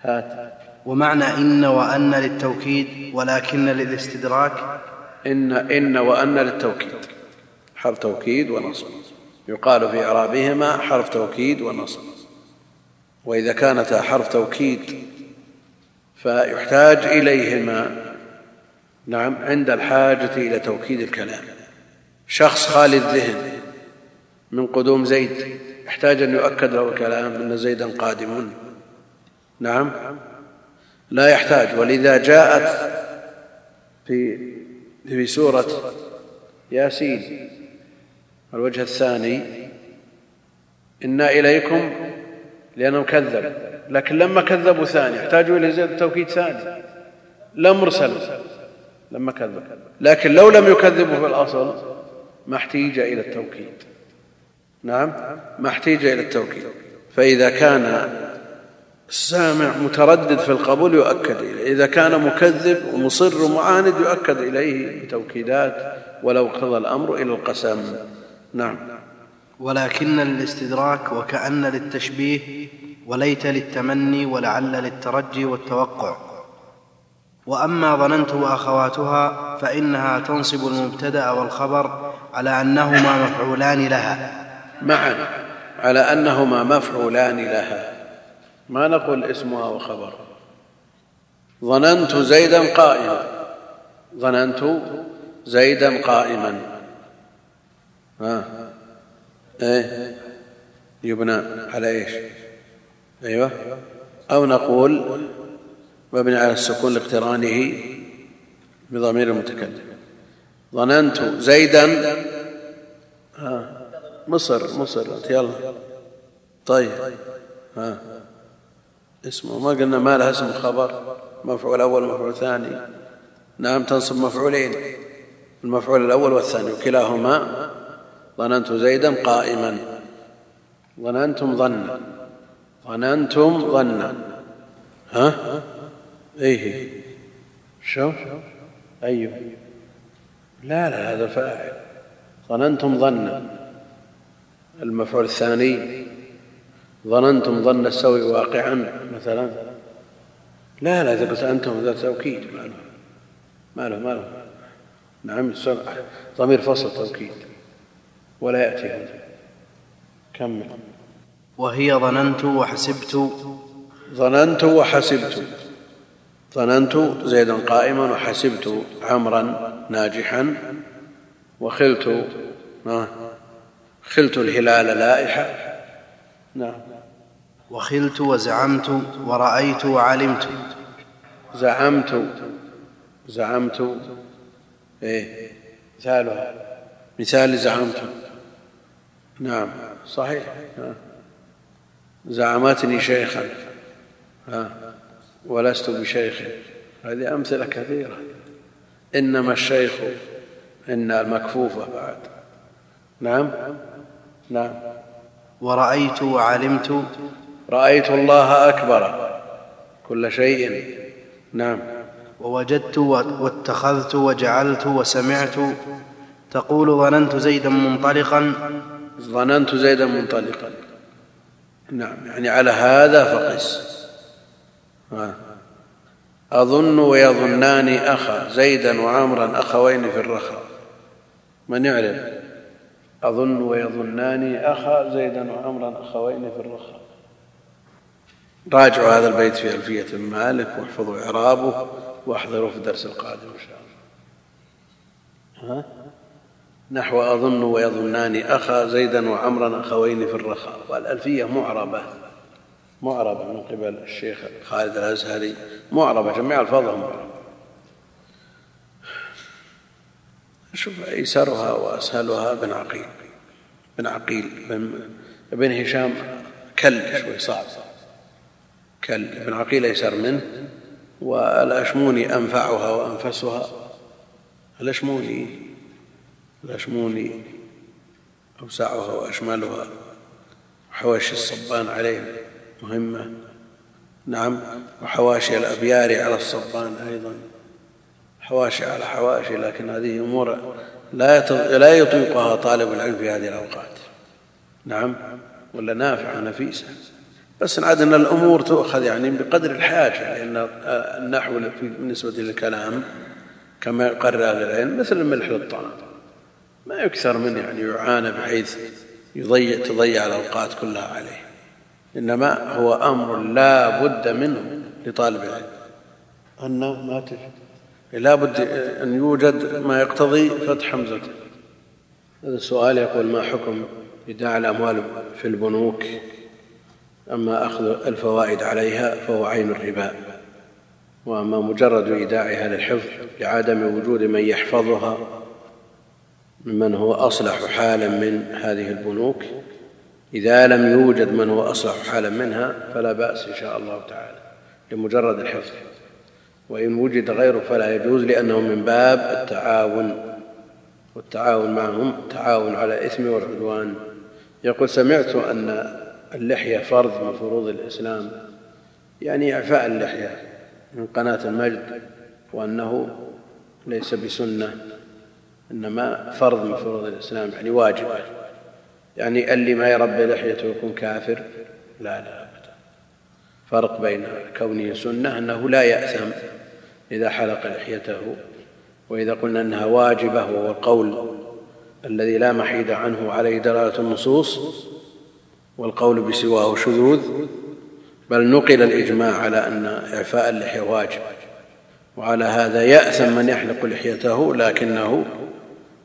هات. ومعنى إن وأن للتوكيد ولكن للاستدراك. إن إن وأن للتوكيد. حرف توكيد ونصب. يقال في إعرابهما حرف توكيد ونصب. وإذا كانتا حرف توكيد فيحتاج إليهما. نعم عند الحاجة إلى توكيد الكلام. شخص خالي الذهن من قدوم زيد. يحتاج أن يؤكد له الكلام أن زيدا قادم. نعم. لا يحتاج. ولذا جاءت في في سورة ياسين. الوجه الثاني. إنا إليكم لأنه كذب. لكن لما كذبوا ثاني احتاجوا إلى زيادة توكيد ثاني. لا مرسل لما كذب. لكن لو لم يكذبوا في الأصل ما احتيج إلى التوكيد. نعم ما احتيج إلى التوكيد. فإذا كان السامع متردد في القبول يؤكد إليه إذا كان مكذب ومصر ومعاند يؤكد إليه بتوكيدات ولو اقتضى الأمر إلى القسم. نعم. ولكن للاستدراك وكأن للتشبيه وليت للتمني ولعل للترجي والتوقع. وأما ظننت وأخواتها فإنها تنصب المبتدأ والخبر على أنهما مفعولان لها. معا على أنهما مفعولان لها. ما نقول اسمها وخبر؟ ظننت زيدا قائما. ظننت زيدا قائما. ها؟ إيه؟ يبنى على إيش؟ أيوه. أو نقول مبني على السكون لاقترانه بضمير المتكلم ظننت زيدا ها؟ مصر مصر. يلا. طيب. ها. اسمه ما قلنا ما لها اسم خبر. مفعول اول مفعول ثاني نعم تنصب مفعولين. المفعول الأول والثاني. وكلاهما ظننت زيدا قائما. ظننتم ظنا ظننتم ظنا ها؟ إيه. شو؟ أيوه. لا لا هذا فاعل. ظننتم ظنا المفعول الثاني ظننتم ظن السوء واقعا مثلا. لا لا إذا قلت أنتم هذا توكيد ما له ما له ما له. نعم ضمير فصل توكيد. ولا يأتي هذا. كمل. وهي ظننت وحسبت. ظننت وحسبت. ظننت زيدا قائما وحسبت عمرا ناجحا. وخلت خلت الهلال لائحا نعم. وخلت وزعمت ورأيت وعلمت. زعمت. زعمت. إيه. مثالها مثال زعمت. نعم. صحيح. زعمتني شيخا. ها. ولست بشيخ. هذه أمثلة كثيرة. إنما الشيخ إن المكفوفة بعد. نعم. نعم. ورأيت وعلمت. رأيت الله أكبر كل شيء. نعم. ووجدت واتخذت وجعلت وسمعت. تقول ظننت زيدا منطلقا. ظننت زيدا منطلقا. نعم. يعني على هذا فقس. أظن ويظنان أخا زيدا وعمرا أخوين في الرخاء. من يعرف؟ أظن ويظنان أخا زيدا وعمرا أخوين في الرخاء. راجعوا هذا البيت في ألفية المالك واحفظوا إعرابه واحضروا في الدرس القادم إن شاء الله. ها؟ نحو أظن ويظنان أخا زيدا وعمرا أخوين في الرخاء. والألفية معربة. معربة من قبل الشيخ خالد الأزهري. معربة جميع ألفاظها معربة. شوف أيسرها وأسهلها بن عقيل. بن عقيل بن, بن هشام كل شوي صعب. كل بن عقيل أيسر منه. والأشموني أنفعها وأنفسها. الأشموني الأشموني أوسعها وأشملها. حواشي الصبان عليه مهمة. نعم وحواشي الأبيار على الصبان أيضا. حواشي على حواشي لكن هذه أمور لا لا يطيقها طالب العلم في هذه الأوقات. نعم؟ ولا نافعة نفيسة بس عاد أن الأمور تؤخذ يعني بقدر الحاجة لأن النحو بالنسبة للكلام كما يقرر أهل العلم مثل الملح للطعام ما يكثر منه يعني يعانى بحيث يضيع تضيع الأوقات كلها عليه. إنما هو أمر لا بد منه لطالب العلم. أن ما تفهم. لا بد أن يوجد ما يقتضي فتح حمزة. هذا السؤال يقول ما حكم إيداع الأموال في البنوك؟ أما أخذ الفوائد عليها فهو عين الربا. وأما مجرد إيداعها للحفظ لعدم وجود من يحفظها ممن هو أصلح حالا من هذه البنوك إذا لم يوجد من هو أصلح حالا منها فلا بأس إن شاء الله تعالى لمجرد الحفظ. وإن وجد غيره فلا يجوز لأنه من باب التعاون والتعاون معهم تعاون على الإثم والعدوان يقول سمعت أن اللحية فرض من فروض الإسلام يعني إعفاء اللحية من قناة المجد وأنه ليس بسنة إنما فرض من فروض الإسلام يعني واجبة يعني اللي ما يربي لحيته يكون كافر؟ لا لا أبدا. فرق بين كونه سنة أنه لا يأثم إذا حلق لحيته وإذا قلنا أنها واجبة وهو القول الذي لا محيد عنه عليه دلالة النصوص والقول بسواه شذوذ بل نقل الإجماع على أن إعفاء اللحية واجب وعلى هذا يأثم من يحلق لحيته لكنه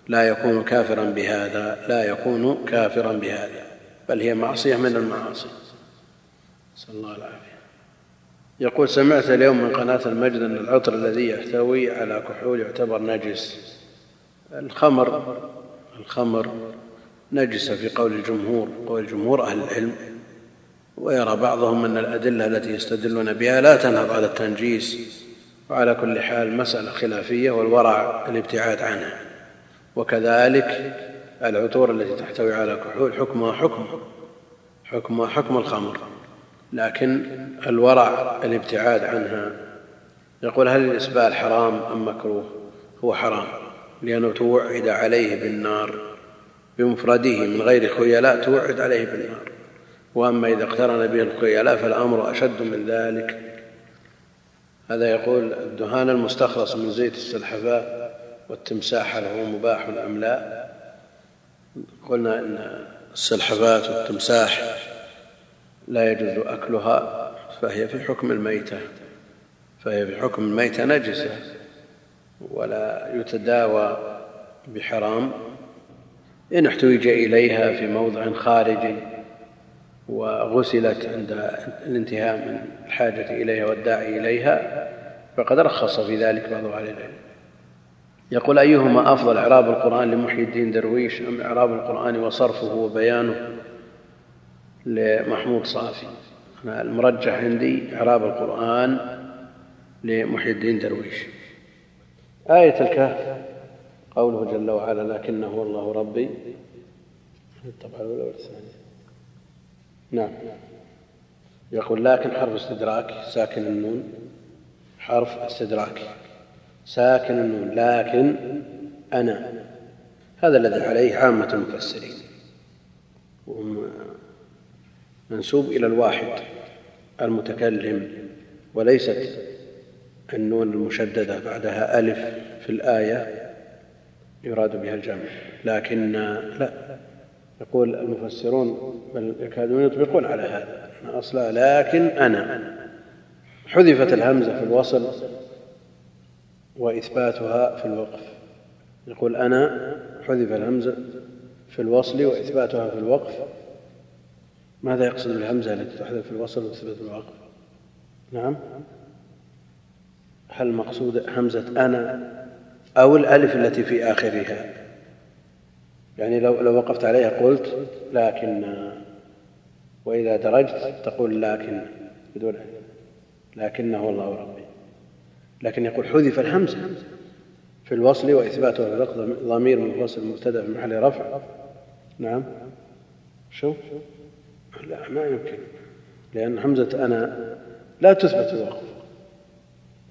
لا يكون كافرا بهذا لا يكون كافرا بهذا بل هي معصية من المعاصي. نسأل الله العافية يقول سمعت اليوم من قناة المجد أن العطر الذي يحتوي على كحول يعتبر نجس. الخمر الخمر نجسة في قول الجمهور قول جمهور أهل العلم ويرى بعضهم أن الأدلة التي يستدلون بها لا تنهض على التنجيس وعلى كل حال مسألة خلافية والورع الابتعاد عنها. وكذلك العطور التي تحتوي على كحول حكمها حكم حكمها حكم الخمر. لكن الورع الابتعاد عنها. يقول هل الإسبال حرام أم مكروه؟ هو حرام لأنه توعد عليه بالنار بمفرده من غير خيلاء توعد عليه بالنار. وأما إذا اقترن به الخيلاء فالأمر أشد من ذلك. هذا يقول الدهان المستخلص من زيت السلحفاء والتمساح هل هو مباح أم لا؟ قلنا إن السلحفات والتمساح لا يجوز أكلها فهي في حكم الميتة فهي في حكم الميتة نجسة ولا يتداوى بحرام. إن احتوج إليها في موضع خارجي وغسلت عند الانتهاء من الحاجة إليها والداعي إليها فقد رخص في ذلك بعض أهل العلم. يقول أيهما أفضل إعراب القرآن لمحيي الدين درويش أم إعراب القرآن وصرفه وبيانه؟ لمحمود صافي. أنا المرجح عندي إعراب القرآن لمحيي الدين درويش. آية الكهف. قوله جل وعلا لكنه الله ربي. الطبعة الأولى والثانية نعم. يقول لكن حرف استدراك ساكن النون. حرف استدراك. ساكن النون لكن أنا. هذا الذي عليه عامة المفسرين. وهم منسوب إلى الواحد المتكلم وليست النون المشددة بعدها ألف في الآية يراد بها الجمع. لكن لا يقول المفسرون بل يكادون يطبقون على هذا. أصلا لكن أنا حذفت الهمزة في الوصل وإثباتها في الوقف. يقول أنا حذف الهمزة في الوصل وإثباتها في الوقف. ماذا يقصد بالهمزة التي تحذف في الوصل وتثبت الوقف نعم. هل المقصود همزة أنا أو الألف التي في آخرها؟ يعني لو, لو وقفت عليها قلت لكن وإذا درجت تقول لكن بدون لكنه الله ربي. لكن يقول حذف الهمزة في الوصل وإثباته في الوقت ضمير منفصل مبتدا في محل رفع. نعم. شو لا ما يمكن. لأن همزة أنا لا تثبت الوقف.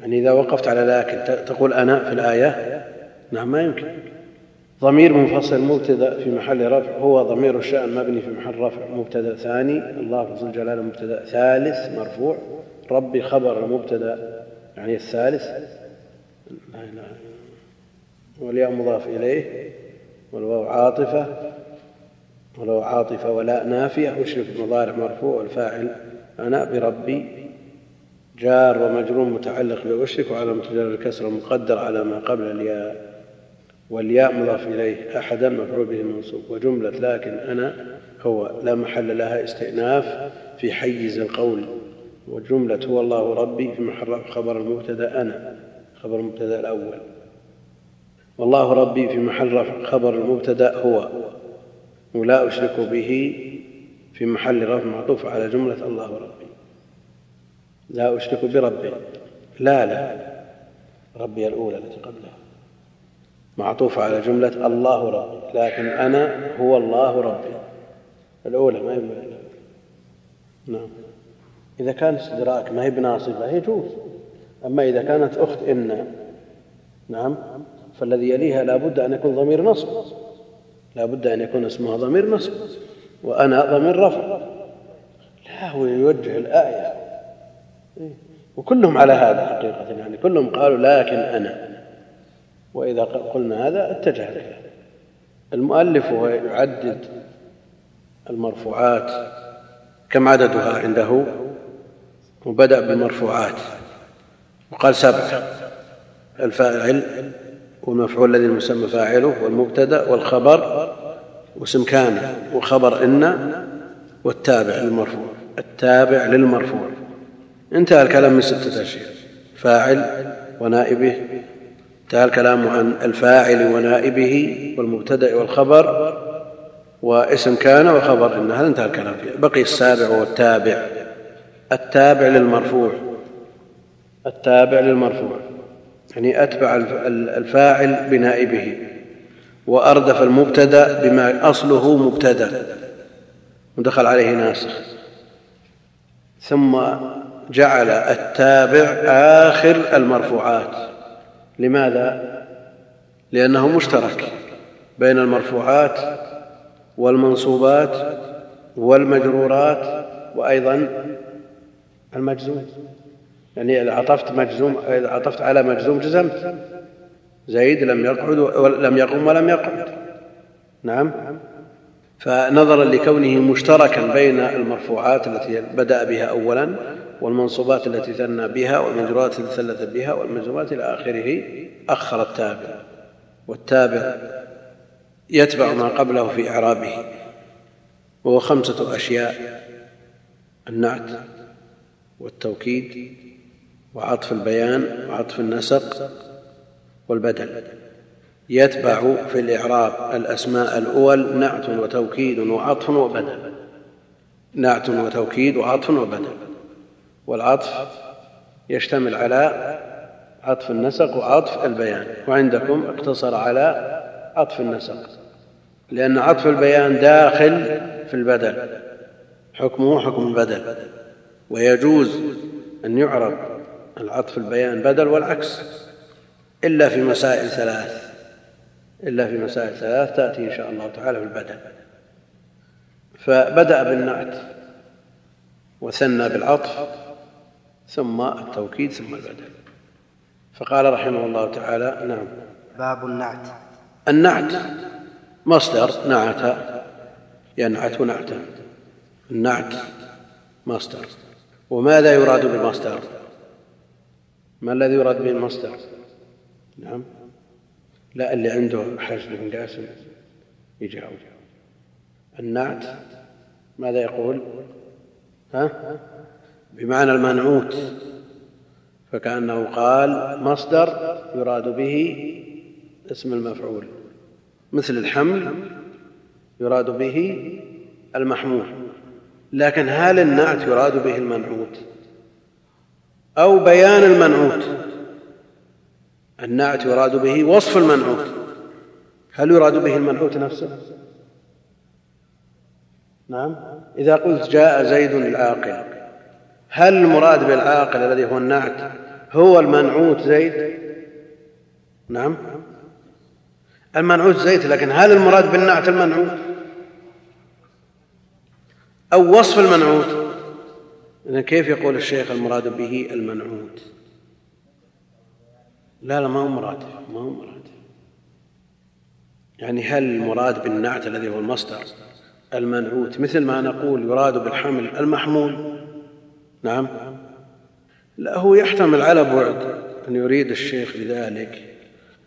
يعني إذا وقفت على لكن تقول أنا في الآية نعم ما يمكن. ضمير منفصل مبتدأ في محل رفع هو ضمير الشأن مبني في محل رفع مبتدأ ثاني. الله ذو الجلال مبتدأ ثالث مرفوع. ربي خبر المبتدأ يعني الثالث. لا إله والياء مضاف إليه والواو عاطفة. ولو عاطفه ولا نافية اشرف المضارع مرفوع والفاعل أنا بربي جار ومجرور متعلق بأشرك وعلى متجر الكسر مقدر على ما قبل الياء والياء مضاف إليه أحدا مفعول به منصوب وجملة لكن أنا هو لا محل لها استئناف في حيز القول وجملة هو الله ربي في محل خبر المبتدأ أنا خبر المبتدأ الأول والله ربي في محل خبر المبتدأ هو. ولا أشرك به في محل رفع معطوف على جملة الله ربي لا أشرك بربي. لا لا. ربي الأولى التي قبلها. معطوفة على جملة الله ربي لكن أنا هو الله ربي الأولى ما هي نعم. إذا كان استدراك ما هي بناصبة يجوز أما إذا كانت أخت إن نعم فالذي يليها لا بد أن يكون ضمير نصب. لا بد أن يكون اسمها ضمير نصب وأنا ضمير رفع. لا هو يوجه الآية. وكلهم على هذا حقيقة. يعني كلهم قالوا لكن أنا. وإذا قلنا هذا اتجه الكلام المؤلف هو يعدد المرفوعات كم عددها عنده؟ وبدأ بالمرفوعات وقال سبعة الفاعل والمفعول الذي المسمى فاعله والمبتدا والخبر واسم كان وخبر إن والتابع للمرفوع التابع للمرفوع. انتهى الكلام من ستة أشياء فاعل ونائبه انتهى الكلام عن الفاعل ونائبه والمبتدا والخبر واسم كان وخبر إن هذا انتهى الكلام. فيه بقي السابع والتابع التابع للمرفوع التابع للمرفوع. يعني أتبع الفاعل بنائبه وأردف المبتدأ بما أصله مبتدأ. ودخل عليه ناسخ ثم جعل التابع آخر المرفوعات. لماذا؟ لأنه مشترك بين المرفوعات والمنصوبات والمجرورات وأيضا المجزوم. يعني إذا عطفت مجزوم إذا عطفت على مجزوم جزمت زيد لم يقعد ولم يقم ولم يقعد. نعم. فنظرا لكونه مشتركا بين المرفوعات التي بدأ بها أولا والمنصوبات التي ثنى بها والمجرورات التي ثلث بها والمجزومات إلى آخره أخر التابع. والتابع يتبع ما قبله في إعرابه. وهو خمسة أشياء النعت والتوكيد وعطف البيان وعطف النسق والبدل. يتبع في الإعراب الأسماء الأول نعت وتوكيد وعطف وبدل. نعت وتوكيد وعطف وبدل. والعطف يشتمل على عطف النسق وعطف البيان. وعندكم اقتصر على عطف النسق. لأن عطف البيان داخل في البدل. حكمه حكم البدل. ويجوز أن يعرب العطف البيان بدل والعكس. إلا في مسائل ثلاث. إلا في مسائل ثلاث تأتي إن شاء الله تعالى في البدل فبدأ بالنعت وثنى بالعطف ثم التوكيد ثم البدل. فقال رحمه الله تعالى نعم. باب النعت. النعت مصدر نعت ينعت نعتا. النعت مصدر. وماذا يراد بالمصدر؟ ما الذي يراد به المصدر؟ نعم. لا اللي عنده حج بن قاسم. يجاوب النعت ماذا يقول؟ ها؟ بمعنى المنعوت. فكأنه قال مصدر يراد به اسم المفعول. مثل الحمل يراد به المحمول. لكن هل النعت يراد به المنعوت؟ أو بيان المنعوت. النعت يراد به وصف المنعوت. هل يراد به المنعوت نفسه؟ نعم. إذا قلت جاء زيد العاقل هل المراد بالعاقل الذي هو النعت هو المنعوت زيد؟ نعم. المنعوت زيد لكن هل المراد بالنعت المنعوت؟ أو وصف المنعوت؟ إذن كيف يقول الشيخ المراد به المنعوت؟ لا لا ما هو مراد ما هو مراد. يعني هل المراد بالنعت الذي هو المصدر المنعوت؟ مثل ما نقول يراد بالحمل المحمول. نعم. لا هو يحتمل على بعد أن يريد الشيخ بذلك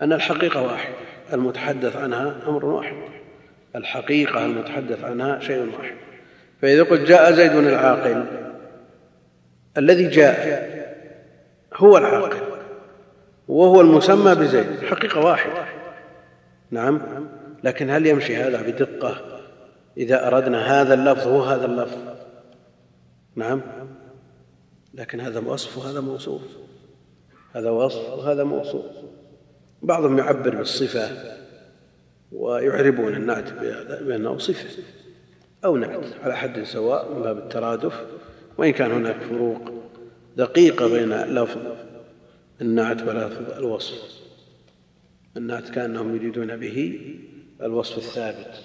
أن الحقيقة واحد المتحدث عنها أمر واحد. الحقيقة المتحدث عنها شيء واحد. فإذا قلت جاء زيد العاقل الذي جاء هو العاقل وهو المسمى بزيد. حقيقة واحدة. نعم. لكن هل يمشي هذا بدقة؟ إذا أردنا هذا اللفظ هو هذا اللفظ. نعم. لكن هذا وصف وهذا موصوف. هذا وصف وهذا موصوف. بعضهم يعبر بالصفة ويعربون النعت بأنه صفة أو نعت على حد سواء من باب الترادف. وإن كان هناك فروق دقيقة بين لفظ النعت ولفظ الوصف. النعت كأنهم يريدون به الوصف الثابت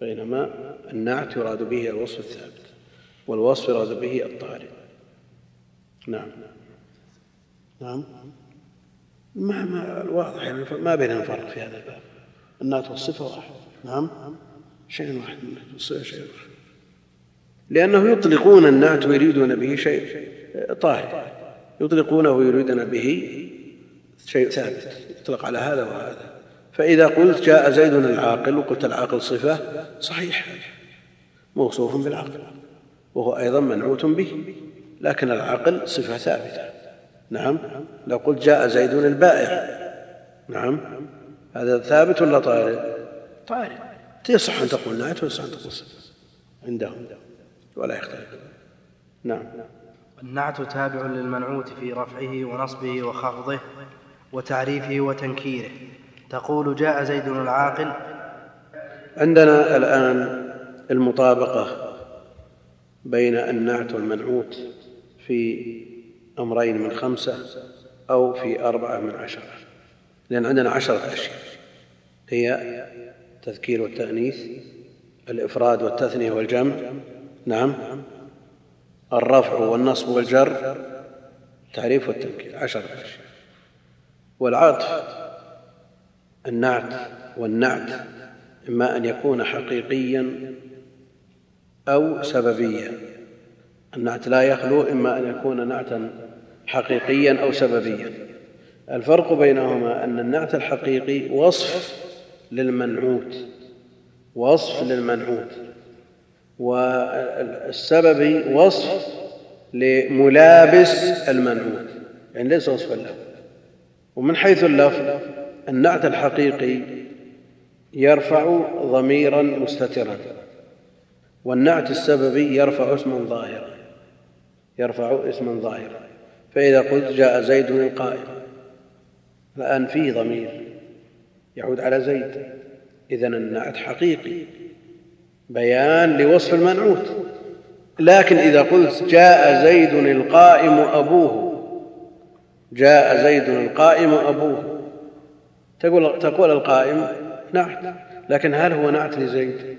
بينما النعت يراد به الوصف الثابت والوصف يراد به الطارئ. نعم. نعم. ما ما واضح يعني ما بينهم فرق في هذا الباب. النعت والصفة واحد. نعم. شيء واحد الصفة شيء واحد. لأنه يطلقون النعت ويريدون به شيء طاهر. يطلقونه ويريدون به شيء ثابت. يطلق على هذا وهذا. فإذا قلت جاء زيد العاقل وقلت العاقل صفة صحيح موصوف بالعقل. وهو أيضا منعوت به. لكن العقل صفة ثابتة. نعم. لو قلت جاء زيد البائع. نعم. هذا ثابت ولا طارئ؟ طارئ. تصح أن تقول نعت ويصح أن تقول صفة. عندهم. ولا يختلف. نعم. النعت تابع للمنعوت في رفعه ونصبه وخفضه وتعريفه وتنكيره. تقول جاء زيد العاقل عندنا الآن المطابقة بين النعت والمنعوت في أمرين من خمسة أو في أربعة من عشرة. لأن عندنا عشرة أشياء. هي التذكير والتأنيث الإفراد والتثنية والجمع نعم. الرفع والنصب والجر التعريف والتنكير عشرة أشياء. والعطف النعت والنعت إما أن يكون حقيقيا أو سببيا. النعت لا يخلو إما أن يكون نعتا حقيقيا أو سببيا. الفرق بينهما أن النعت الحقيقي وصف للمنعوت وصف للمنعوت. والسببي وصف لملابس المنعوت يعني ليس وصفا له ومن حيث اللفظ النعت الحقيقي يرفع ضميرا مستترا. والنعت السببي يرفع اسما ظاهرا. يرفع اسما ظاهرا. فإذا قلت جاء زيد القائم الآن فيه ضمير يعود على زيد. إذا النعت حقيقي بيان لوصف المنعوت. لكن إذا قلت جاء زيد القائم أبوه جاء زيد القائم أبوه. تقول, تقول القائم نعت. لكن هل هو نعت لزيد؟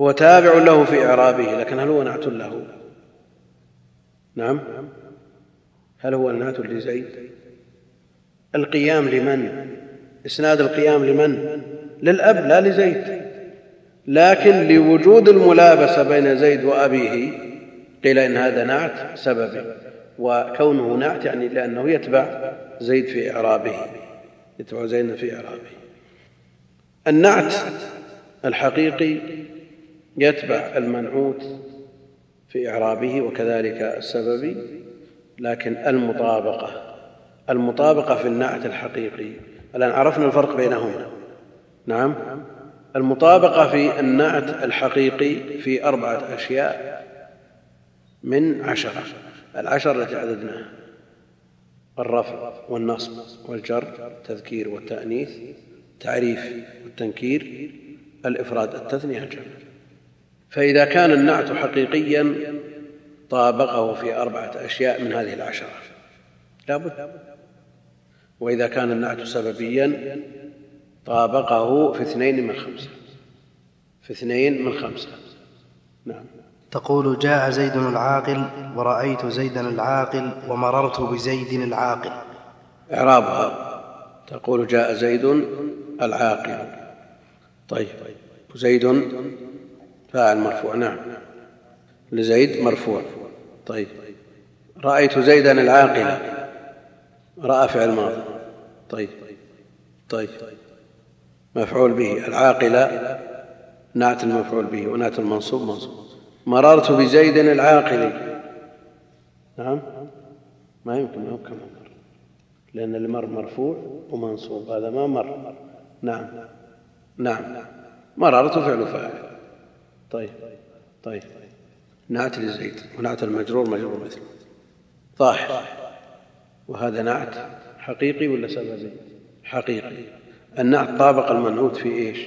هو تابع له في إعرابه لكن هل هو نعت له؟ نعم. هل هو النعت لزيد؟ القيام لمن؟ إسناد القيام لمن؟ للأب لا لزيد. لكن لوجود الملابسة بين زيد وأبيه قيل إن هذا نعت سببي وكونه نعت يعني لأنه يتبع زيد في إعرابه يتبع زيد في إعرابه. النعت الحقيقي يتبع المنعوت في إعرابه وكذلك السببي لكن المطابقة المطابقة في النعت الحقيقي. الآن عرفنا الفرق بينهما. نعم؟ المطابقة في النعت الحقيقي في أربعة أشياء من عشرة. العشر التي عددناها الرفع والنصب والجر التذكير والتأنيث تعريف والتنكير الإفراد التثنية الجمع فإذا كان النعت حقيقيا طابقه في أربعة أشياء من هذه العشرة. لا بد. وإذا كان النعت سببيا طابقه في اثنين من خمسة. في اثنين من خمسة. نعم. تقول جاء زيد العاقل ورأيت زيدا العاقل ومررت بزيد العاقل. إعرابها. تقول جاء زيد العاقل. طيب. زيد فاعل مرفوع. نعم. لزيد مرفوع. طيب. رأيت زيدا العاقل. رأى فعل ماضي. طيب. طيب. مفعول به العاقل نعت المفعول به ونعت المنصوب منصوب. مررت بزيد العاقل. نعم؟ ما يمكن ما يمكن مر لأن المر مرفوع ومنصوب هذا ما مر. نعم. نعم. مررت فعل فاعل. طيب. طيب. نعت لزيد ونعت المجرور مجرور مثله ظاهر وهذا نعت حقيقي ولا سببي حقيقي. النعت طابق المنعوت في إيش؟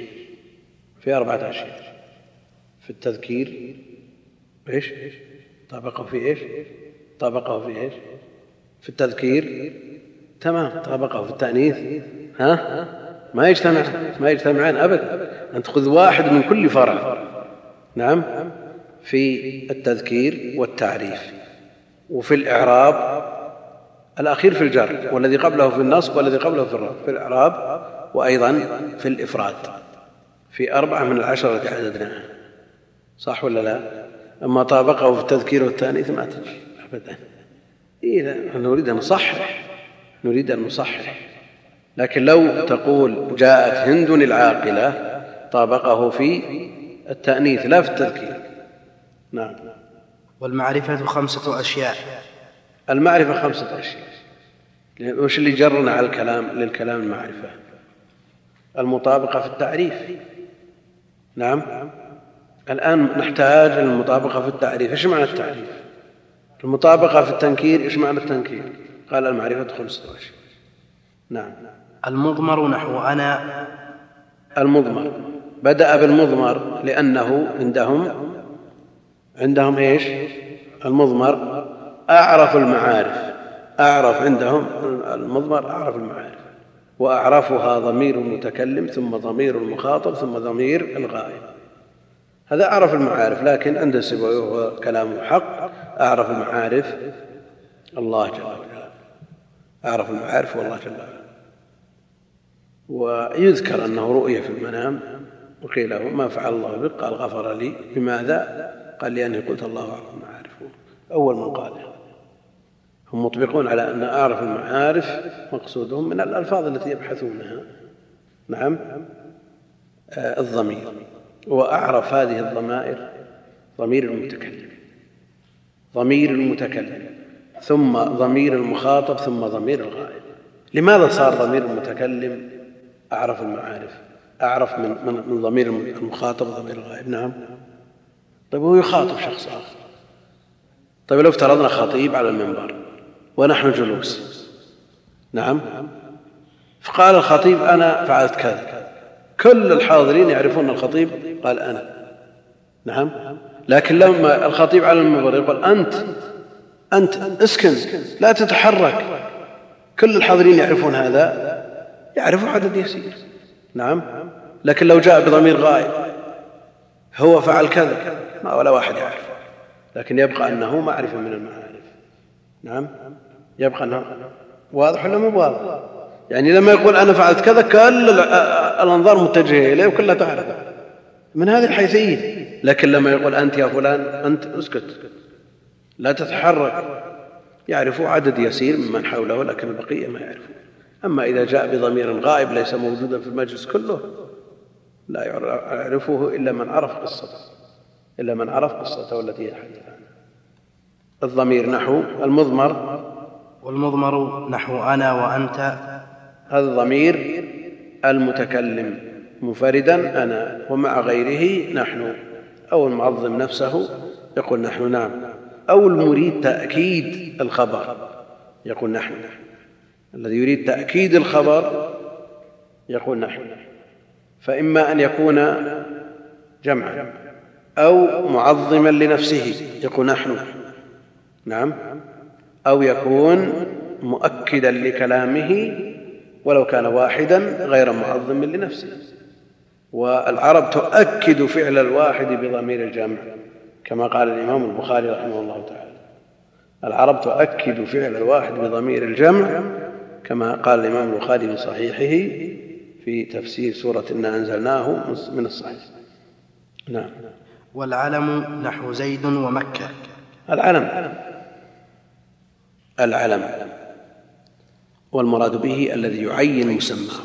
في أربعة أشياء. في التذكير إيش؟ طابقه في إيش؟ طابقه في إيش؟ في التذكير تمام. طابقه في التأنيث ها؟ ما يجتمع ما يجتمعان أبدا أن تأخذ واحد من كل فرع. نعم. في التذكير والتعريف. وفي الإعراب الأخير في الجر والذي قبله في النصب والذي قبله في الرفع. في الإعراب وأيضا في الإفراد. في أربعة من العشرة التي عددناها صح ولا لا؟ أما طابقه في التذكير والتأنيث ما تجي أبدا. إيه نريد أن نصحح. نريد أن نصحح. لكن لو تقول جاءت هند العاقلة طابقه في التأنيث لا في التذكير. نعم. والمعرفة خمسة أشياء. المعرفة خمسة أشياء. وش اللي جرنا على الكلام للكلام المعرفة؟ المطابقة في التعريف. نعم. الآن نحتاج للمطابقة في التعريف. إيش معنى التعريف؟ المطابقة في التنكير إيش معنى التنكير؟ قال المعرفة خمسة أشياء نعم. المضمر نحو أنا. المضمر. بدأ بالمضمر لأنه عندهم عندهم إيش؟ المضمر أعرف المعارف. أعرف عندهم المضمر أعرف المعارف. وأعرفها ضمير المتكلم ثم ضمير المخاطب ثم ضمير الغائب. هذا أعرف المعارف لكن عند وهو كلامه حق. أعرف المعارف الله جل وعلا. أعرف المعارف والله جل وعلا. ويذكر أنه رؤي في المنام وقيل له ما فعل الله بك؟ قال غفر لي. بماذا؟ قال لأني قلت الله أعرف المعارف. أول من قال. هم مطبقون على أن أعرف المعارف مقصودهم من الألفاظ التي يبحثونها. نعم. آه الضمير. وأعرف هذه الضمائر ضمير المتكلم. ضمير المتكلم. ثم ضمير المخاطب ثم ضمير الغائب. لماذا صار ضمير المتكلم؟ أعرف المعارف. أعرف من من, من ضمير المخاطب وضمير الغائب. نعم. طيب هو يخاطب شخص آخر. طيب لو افترضنا خطيب على المنبر. ونحن جلوس. نعم. فقال الخطيب أنا فعلت كذا. كل الحاضرين يعرفون الخطيب. قال أنا. نعم. لكن لما الخطيب على المنبر يقول أنت. أنت اسكن. لا تتحرك. كل الحاضرين يعرفون هذا. يعرف عدد يسير. نعم. لكن لو جاء بضمير غائب. هو فعل كذا. ما ولا واحد يعرف لكن يبقى أنه معرفة من المعارف. نعم. يبقى انه واضح ولا مو واضح؟ يعني لما يقول أنا فعلت كذا كل الأنظار متجهة إليه وكلها تعرف. من هذه الحيثية. لكن لما يقول أنت يا فلان أنت اسكت. لا تتحرك. يعرف عدد يسير ممن حوله لكن البقية ما يعرفون. أما إذا جاء بضمير غائب ليس موجودا في المجلس كله لا يعرفه إلا من عرف قصته. إلا من عرف قصته التي يحدث عنها الضمير نحو المضمر والمضمر نحو أنا وأنت. هذا الضمير المتكلم منفردا أنا ومع غيره نحن. أو المعظم نفسه يقول نحن نعم. أو المريد تأكيد الخبر يقول نحن. الذي يريد تأكيد الخبر يقول نحن. فإما أن يكون جمعا أو معظما لنفسه يقول نحن. نعم. أو يكون مؤكدا لكلامه ولو كان واحدا غير معظم لنفسه. والعرب تؤكد فعل الواحد بضمير الجمع كما قال الإمام البخاري رحمه الله تعالى. العرب تؤكد فعل الواحد بضمير الجمع كما قال الإمام البخاري في صحيحه في تفسير سورة إنا أنزلناه من الصحيح. نعم. والعلم نحو زيد ومكة. العلم. العلم والمراد به الذي يعين مسماه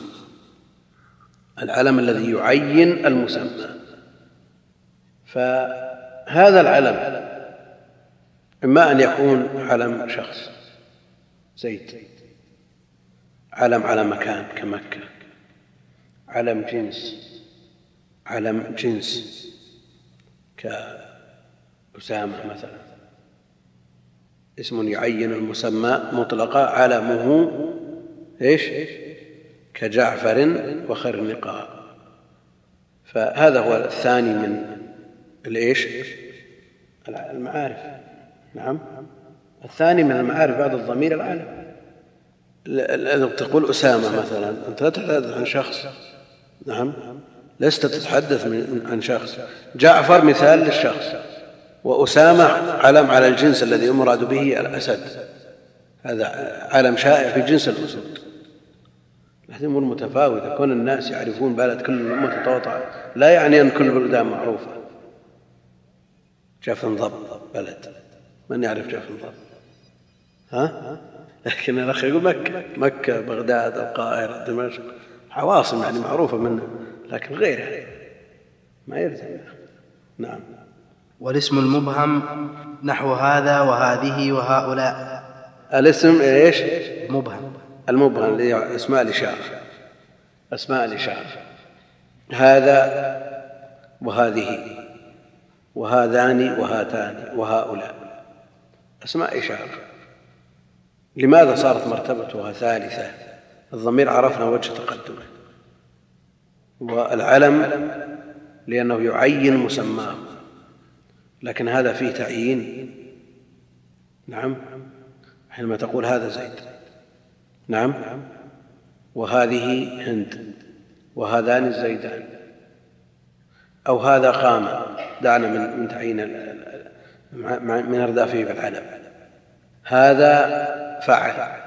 العلم الذي يعين المسمى. فهذا العلم إما أن يكون علم شخص زيد علم على مكان كمكة علم جنس علم جنس كأسامة مثلا. اسم يعين المسمى مطلقا علمه إيش؟ كجعفر وخرنقاء فهذا هو الثاني من الإيش؟ المعارف. نعم. الثاني من المعارف بعد الضمير العالم. تقول أسامة مثلا. أنت لا تتحدث عن شخص. نعم. لست تتحدث عن شخص. جعفر مثال للشخص. وأسامة علم على الجنس الذي يمراد به الأسد. هذا علم شائع في جنس الأسود هذه امور متفاوته كون الناس يعرفون بلد كل الامه تتوطع لا يعني أن كل البلدان معروفة. جفن ضب بلد من يعرف جفن ضب ها؟ لكن الاخ يقول مكة. مكة بغداد القاهرة دمشق. عواصم يعني معروفة منه لكن غيرها ما يلزم. نعم. والاسم المبهم نحو هذا وهذه وهؤلاء. الاسم إيش؟ مبهم. المبهم اللي أسماء الإشارة. أسماء الإشارة. هذا وهذه. وهذان وهاتان. وهؤلاء. أسماء إشارة. لماذا صارت مرتبتها ثالثة؟ الضمير عرفنا وجه تقدمه. والعلم لأنه يعين مسماه. لكن هذا فيه تعيين. نعم. حينما تقول هذا زيد. نعم. وهذه هند. وهذان الزيدان. أو هذا قام. دعنا من من تعيين من اردافه بالعلم هذا فعل.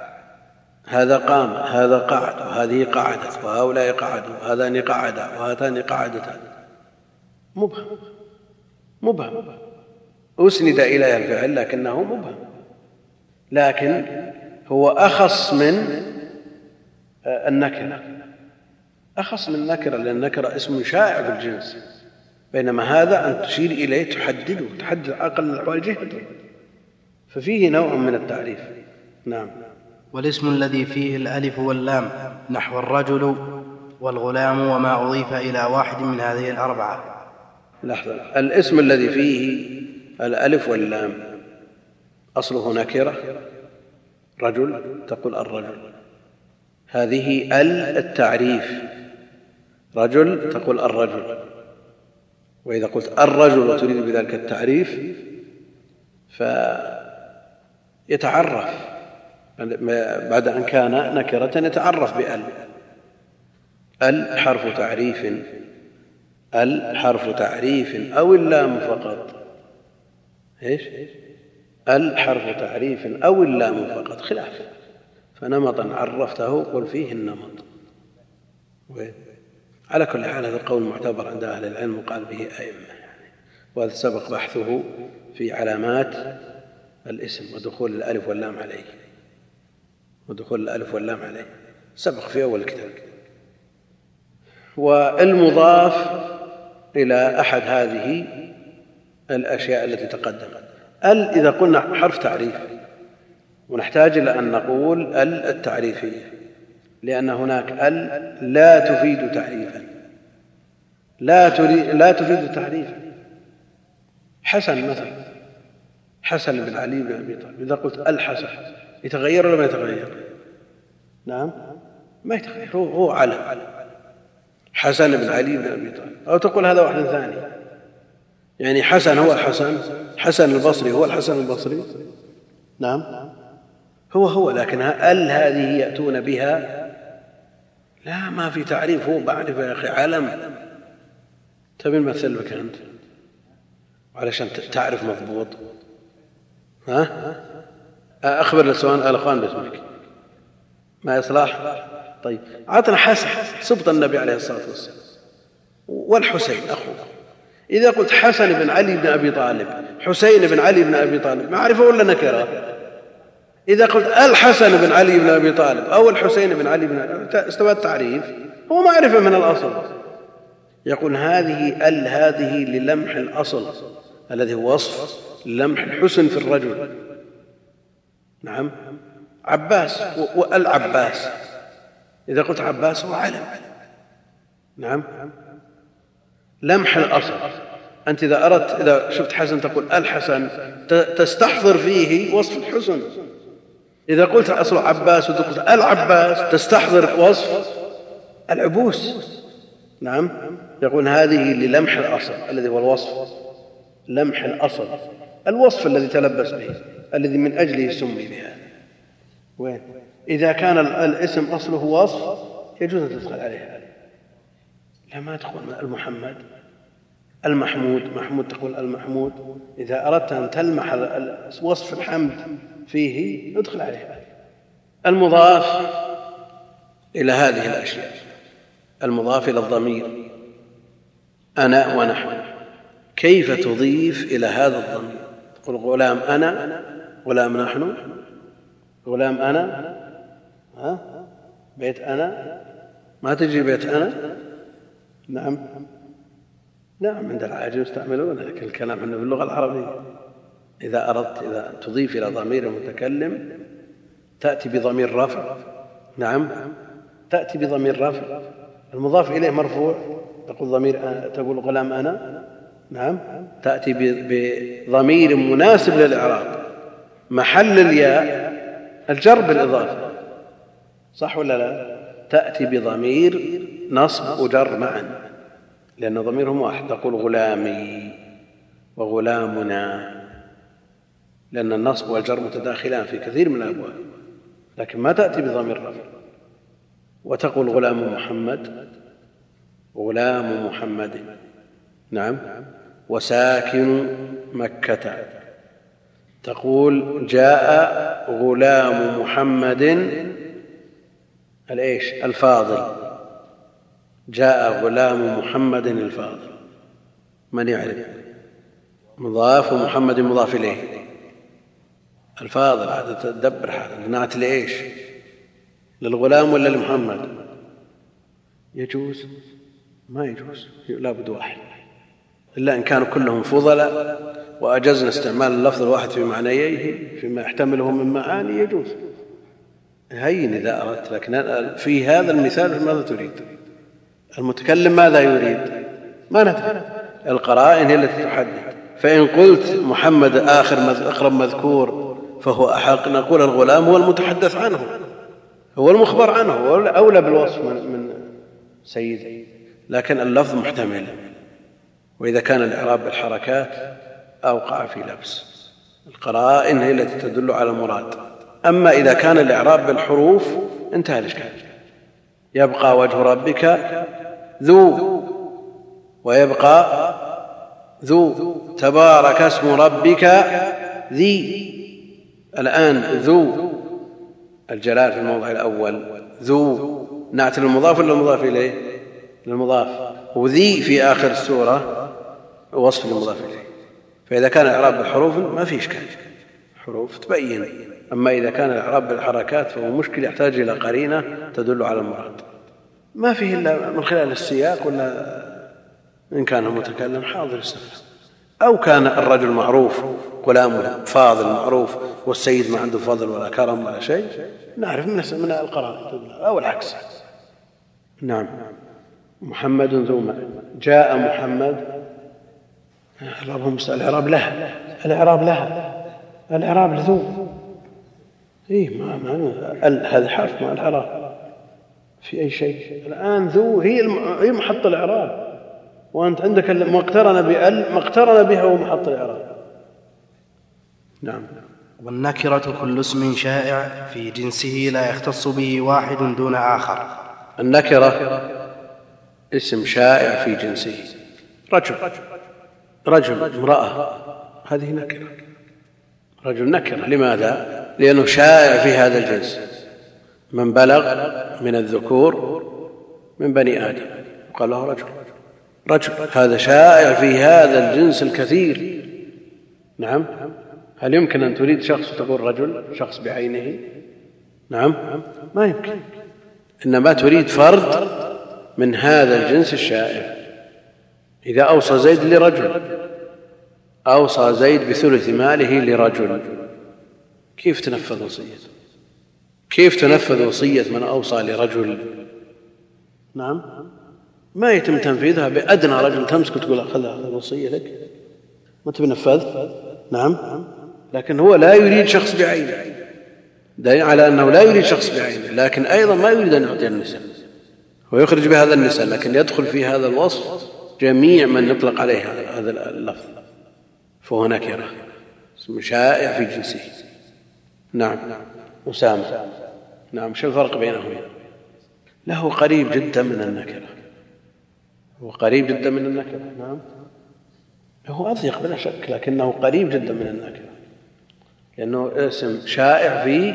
هذا قام. هذا قعد. وهذه قعدت. وهؤلاء قعدوا. وهذان قعدا. وهاتان قعدتا مبهم. مبهم أسند إليها الفعل لكنه مبهم لكن هو أخص من النكرة. أخص من النكرة لأن النكرة اسم شائع في الجنس. بينما هذا أن تشير إليه تحدده تحدد أقل الاحوال جهته ففيه نوع من التعريف. نعم. والاسم الذي فيه الألف واللام نحو الرجل والغلام وما أضيف إلى واحد من هذه الأربعة. لحظة. الاسم الذي فيه الألف واللام. اصله نكره رجل تقول الرجل. هذه ال التعريف. رجل تقول الرجل. وإذا قلت الرجل وتريد بذلك التعريف فيتعرف. بعد أن كان نكرة يتعرف بأل. ال حرف تعريف. ال حرف تعريف أو اللام فقط. إيش؟ ال حرف تعريف أو اللام فقط. خلاف. فنمطا عرفته قل فيه النمط. وين؟ على كل حال هذا القول معتبر عند أهل العلم وقال به أئمة. يعني وهذا سبق بحثه في علامات الاسم ودخول الألف واللام عليه. ودخول الألف واللام عليه. سبق في أول الكتاب. والمضاف إلى أحد هذه الأشياء التي تقدمت. ال إذا قلنا حرف تعريف ونحتاج إلى أن نقول ال التعريفية لأن هناك ال لا تفيد تعريفا. لا لا تفيد تعريفا. حسن مثلا حسن بن علي بن أبي طالب إذا قلت الحسن يتغير ولا ما يتغير؟ نعم ما يتغير هو, هو علم. حسن بن علي بن أبي طالب. أو تقول هذا واحد ثاني. يعني حسن هو الحسن حسن البصري هو الحسن البصري. نعم. هو هو لكن ال هذه يأتون بها؟ لا ما في تعريف هو بعرف يا أخي علم. تبي نمثل بك أنت؟ علشان تعرف مضبوط. ها؟ أخبر الاخوان باسمك. ما إصلاح؟ طيب عطنا حسن سبط النبي عليه الصلاة والسلام. والحسين اخوه إذا قلت حسن بن علي بن أبي طالب حسين بن علي بن أبي طالب معرفة ولا نكرة؟ إذا قلت الحسن بن علي بن أبي طالب أو الحسين بن علي بن استوى التعريف. هو معرفة من الأصل. يقول هذه ال هذه للمح الأصل الذي هو وصف لمح الحسن في الرجل. نعم. عباس والعباس إذا قلت عباس هو علم. نعم. لمح الأصل. أنت إذا أردت إذا شفت حسن تقول الحسن تستحضر فيه وصف الحسن. إذا قلت أصل عباس قلت العباس تستحضر وصف العبوس. نعم. يقول هذه للمح الأصل الذي هو الوصف. لمح الأصل. الوصف الذي تلبس به الذي من أجله سمي بهذا وين؟ إذا كان الاسم أصله وصف يجوز أن تدخل عليه. لا ما تقول المحمد المحمود محمود تقول المحمود. إذا أردت أن تلمح وصف الحمد فيه ادخل عليه. المضاف إلى هذه الأشياء. المضاف إلى الضمير. أنا ونحن. كيف تضيف إلى هذا الضمير؟ تقول غلام أنا غلام نحن غلام أنا بيت أنا؟ ما تجي بيت أنا؟ نعم. نعم عند العاجم يستعملون لكن الكلام عنه باللغة العربية. إذا أردت إذا تضيف إلى ضمير المتكلم تأتي بضمير رفع. نعم. تأتي بضمير رفع. المضاف إليه مرفوع. تقول ضمير تقول غلام أنا. نعم. تأتي بضمير مناسب للإعراب. محل الياء الجر بالإضافة. صح ولا لا؟ تأتي بضمير نصب وجر معا لأن ضميرهم واحد. تقول غلامي وغلامنا لأن النصب والجر متداخلان في كثير من الأبواب. لكن ما تأتي بضمير رفع. وتقول غلام محمد غلام محمد. نعم. وساكن مكة. تقول جاء غلام محمد الإيش؟ الفاضل. جاء غلام محمد الفاضل. من يعرف؟ مضاف ومحمد مضاف إليه. الفاضل هذا تدبر هذا. نعت لإيش؟ للغلام ولا لمحمد؟ يجوز. ما يجوز. لابد واحد. إلا إن كانوا كلهم فضلاء وأجزنا استعمال اللفظ الواحد في معنييه فيما يحتمله من معاني يجوز. هين إذا أردت لكن في هذا المثال ماذا تريد؟ المتكلم ماذا يريد؟ ما ندري. القرائن هي التي تحدد. فإن قلت محمد آخر أقرب مذكور فهو أحق. نقول الغلام هو المتحدث عنه. هو المخبر عنه. هو اولى بالوصف من, من سيده. لكن اللفظ محتمل. وإذا كان الإعراب بالحركات أوقع في لبس. القرائن هي التي تدل على المراد. أما إذا كان الإعراب بالحروف انتهى الإشكال. يبقى وجه ربك ذو ويبقى ذو. تبارك اسم ربك ذي. الآن ذو. الجلال في الموضع الأول ذو. نعت للمضاف ولا المضاف إليه؟ للمضاف وذي في آخر السورة وصف للمضاف إليه. فإذا كان الإعراب بالحروف ما في إشكال. حروف تبين. أما إذا كان الإعراب بالحركات فهو مشكل يحتاج إلى قرينة تدل على المراد. ما فيه إلا من خلال السياق ولا إن كان المتكلم حاضر السفر. أو كان الرجل معروف غلام فاضل معروف والسيد ما عنده فضل ولا كرم ولا شيء نعرف من من القرائن أو العكس. نعم. محمد ذو جاء محمد. الإعراب لها الإعراب لها الإعراب لذو اي ما ما هذا حرف مع الإعراب في أي شيء؟ الآن ذو هي هي محط الإعراب. وأنت عندك ما اقترن بأل ما اقترن بها هو محط الإعراب. نعم. والنكرة كل اسم شائع في جنسه لا يختص به واحد دون آخر. النكرة اسم شائع في جنسه. رجل. رجل امرأة. هذه نكرة. رجل نكرة. لماذا؟ لأنه شائع في هذا الجنس. من بلغ من الذكور من بني آدم. قال له رجل رجل هذا شائع في هذا الجنس الكثير. نعم. هل يمكن أن تريد شخص وتقول رجل شخص بعينه؟ نعم. ما يمكن. إنما تريد فرد من هذا الجنس الشائع. إذا أوصى زيد لرجل أوصى زيد بثلث ماله لرجل. كيف تنفذ وصيته كيف تنفذ وصية من أوصى لرجل؟ نعم. ما يتم تنفيذها بأدنى رجل تمسك وتقول خذ الوصية لك. ما تبي نفذ؟ نعم. لكن هو لا يريد شخص بعينه. دليل على أنه لا يريد شخص بعينه لكن أيضا ما يريد أن يعطي النساء. ويخرج بهذا النساء لكن يدخل في هذا الوصف جميع من يطلق عليه هذا اللفظ. فهو نكرة اسم شائع في جنسه. نعم. أسامة. نعم شو الفرق بينهما؟ له قريب جدا من النكرة. هو قريب جدا من النكرة نعم. هو أضيق بلا شك لكنه قريب جدا من النكرة. لأنه اسم شائع في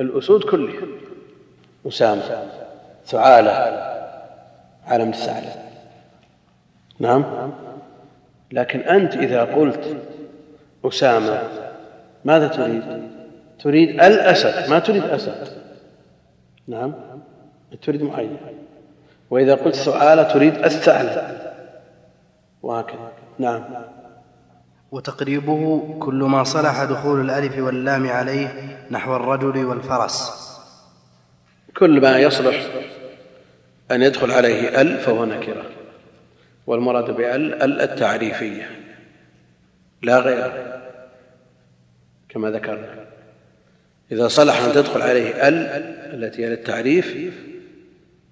الأسود كلها أسامة. ثعالة عالم الثعلب نعم. لكن أنت إذا قلت أسامة ماذا تريد؟ تريد الأسد ما تريد أسد. نعم تريد معين. وإذا قلت ثعالة تريد الثعلب وهكذا. نعم. وتقريبه كل ما صلح دخول الألف واللام عليه نحو الرجل والفرس. كل ما يصلح أن يدخل عليه ال فهو نكرة. والمراد بال ال التعريفية. لا غير. كما ذكرنا. إذا صلح أن تدخل عليه ال التي هي للتعريف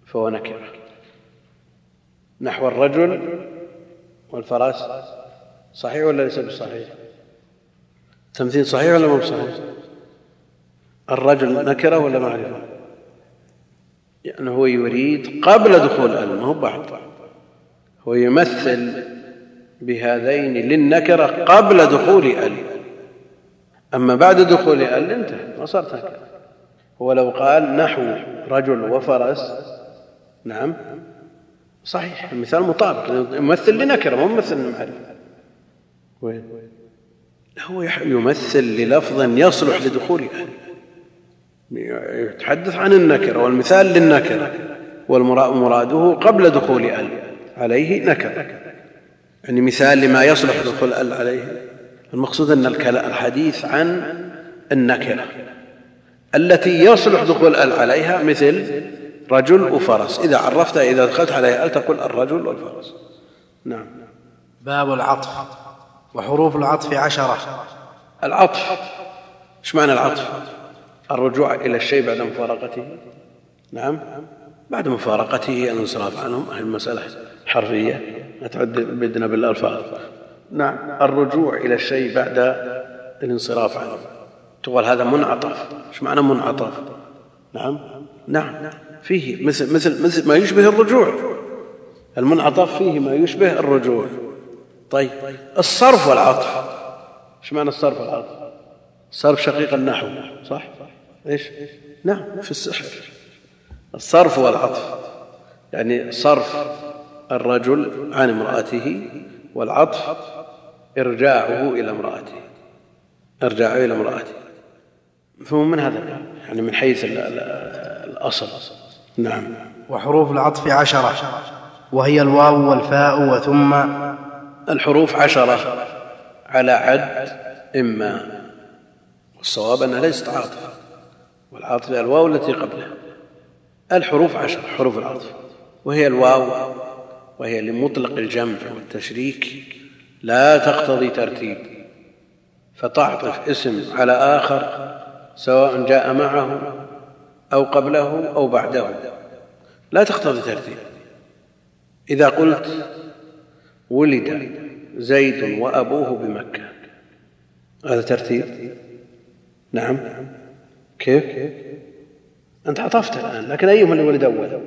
فهو نكرة نحو الرجل والفرس صحيح ولا ليس بصحيح؟ التمثيل صحيح ولا مو صحيح الرجل نكره ولا معرفه يعني هو يريد قبل دخول ال ما هو بعد هو يمثل بهذين للنكره قبل دخول ال. أما بعد دخول ال انتهى ما صارت نكره هو لو قال نحو رجل وفرس نعم صحيح المثال مطابق يمثل لنكرة ما ممثل للمعرفه وين؟ هو يمثل للفظ يصلح لدخول اهله يتحدث عن النكرة والمثال للنكرة ومراده قبل دخول ال عليه نكرة. يعني مثال لما يصلح دخول ال عليه. المقصود أن الحديث عن النكره التي يصلح دخول ال عليها مثل رجل وفرس. إذا عرفتها إذا دخلت عليها أل تقول الرجل والفرس. نعم. باب العطف وحروف العطف عشرة. العطف إيش معنى العطف؟ الرجوع إلى الشيء بعد مفارقته. نعم. بعد مفارقته الانصراف عنهم هذه المسألة حرفية. لا تعد بدنا بالألفاظ. نعم. الرجوع إلى الشيء بعد الانصراف عنه. تقول هذا منعطف. إيش معنى منعطف؟ نعم. نعم. فيه مثل مثل مثل ما يشبه الرجوع. المنعطف فيه ما يشبه الرجوع. طيب. الصرف والعطف. إيش معنى الصرف والعطف؟ صرف شقيق النحو. صح؟ إيش؟ نعم. في السحر. الصرف والعطف. يعني صرف الرجل عن امرأته والعطف إرجاعه إلى امرأته. إرجاعه إلى امرأته. مفهوم من هذا؟ يعني من حيث الأصل. نعم. وحروف العطف عشرة. وهي الواو والفاء وثم الحروف عشرة على عد إما. والصواب أنها ليست عاطفة. والعاطفة الواو التي قبلها. الحروف عشر حروف العطف. وهي الواو. وهي لمطلق الجمع والتشريك. لا تقتضي ترتيب فتعطف اسم على آخر سواء جاء معه أو قبله أو بعده. لا تقتضي ترتيب. إذا قلت ولد زيد وأبوه بمكة هذا ترتيب؟ نعم. كيف؟ أنت عطفت الآن لكن أيهما اللي ولد أول؟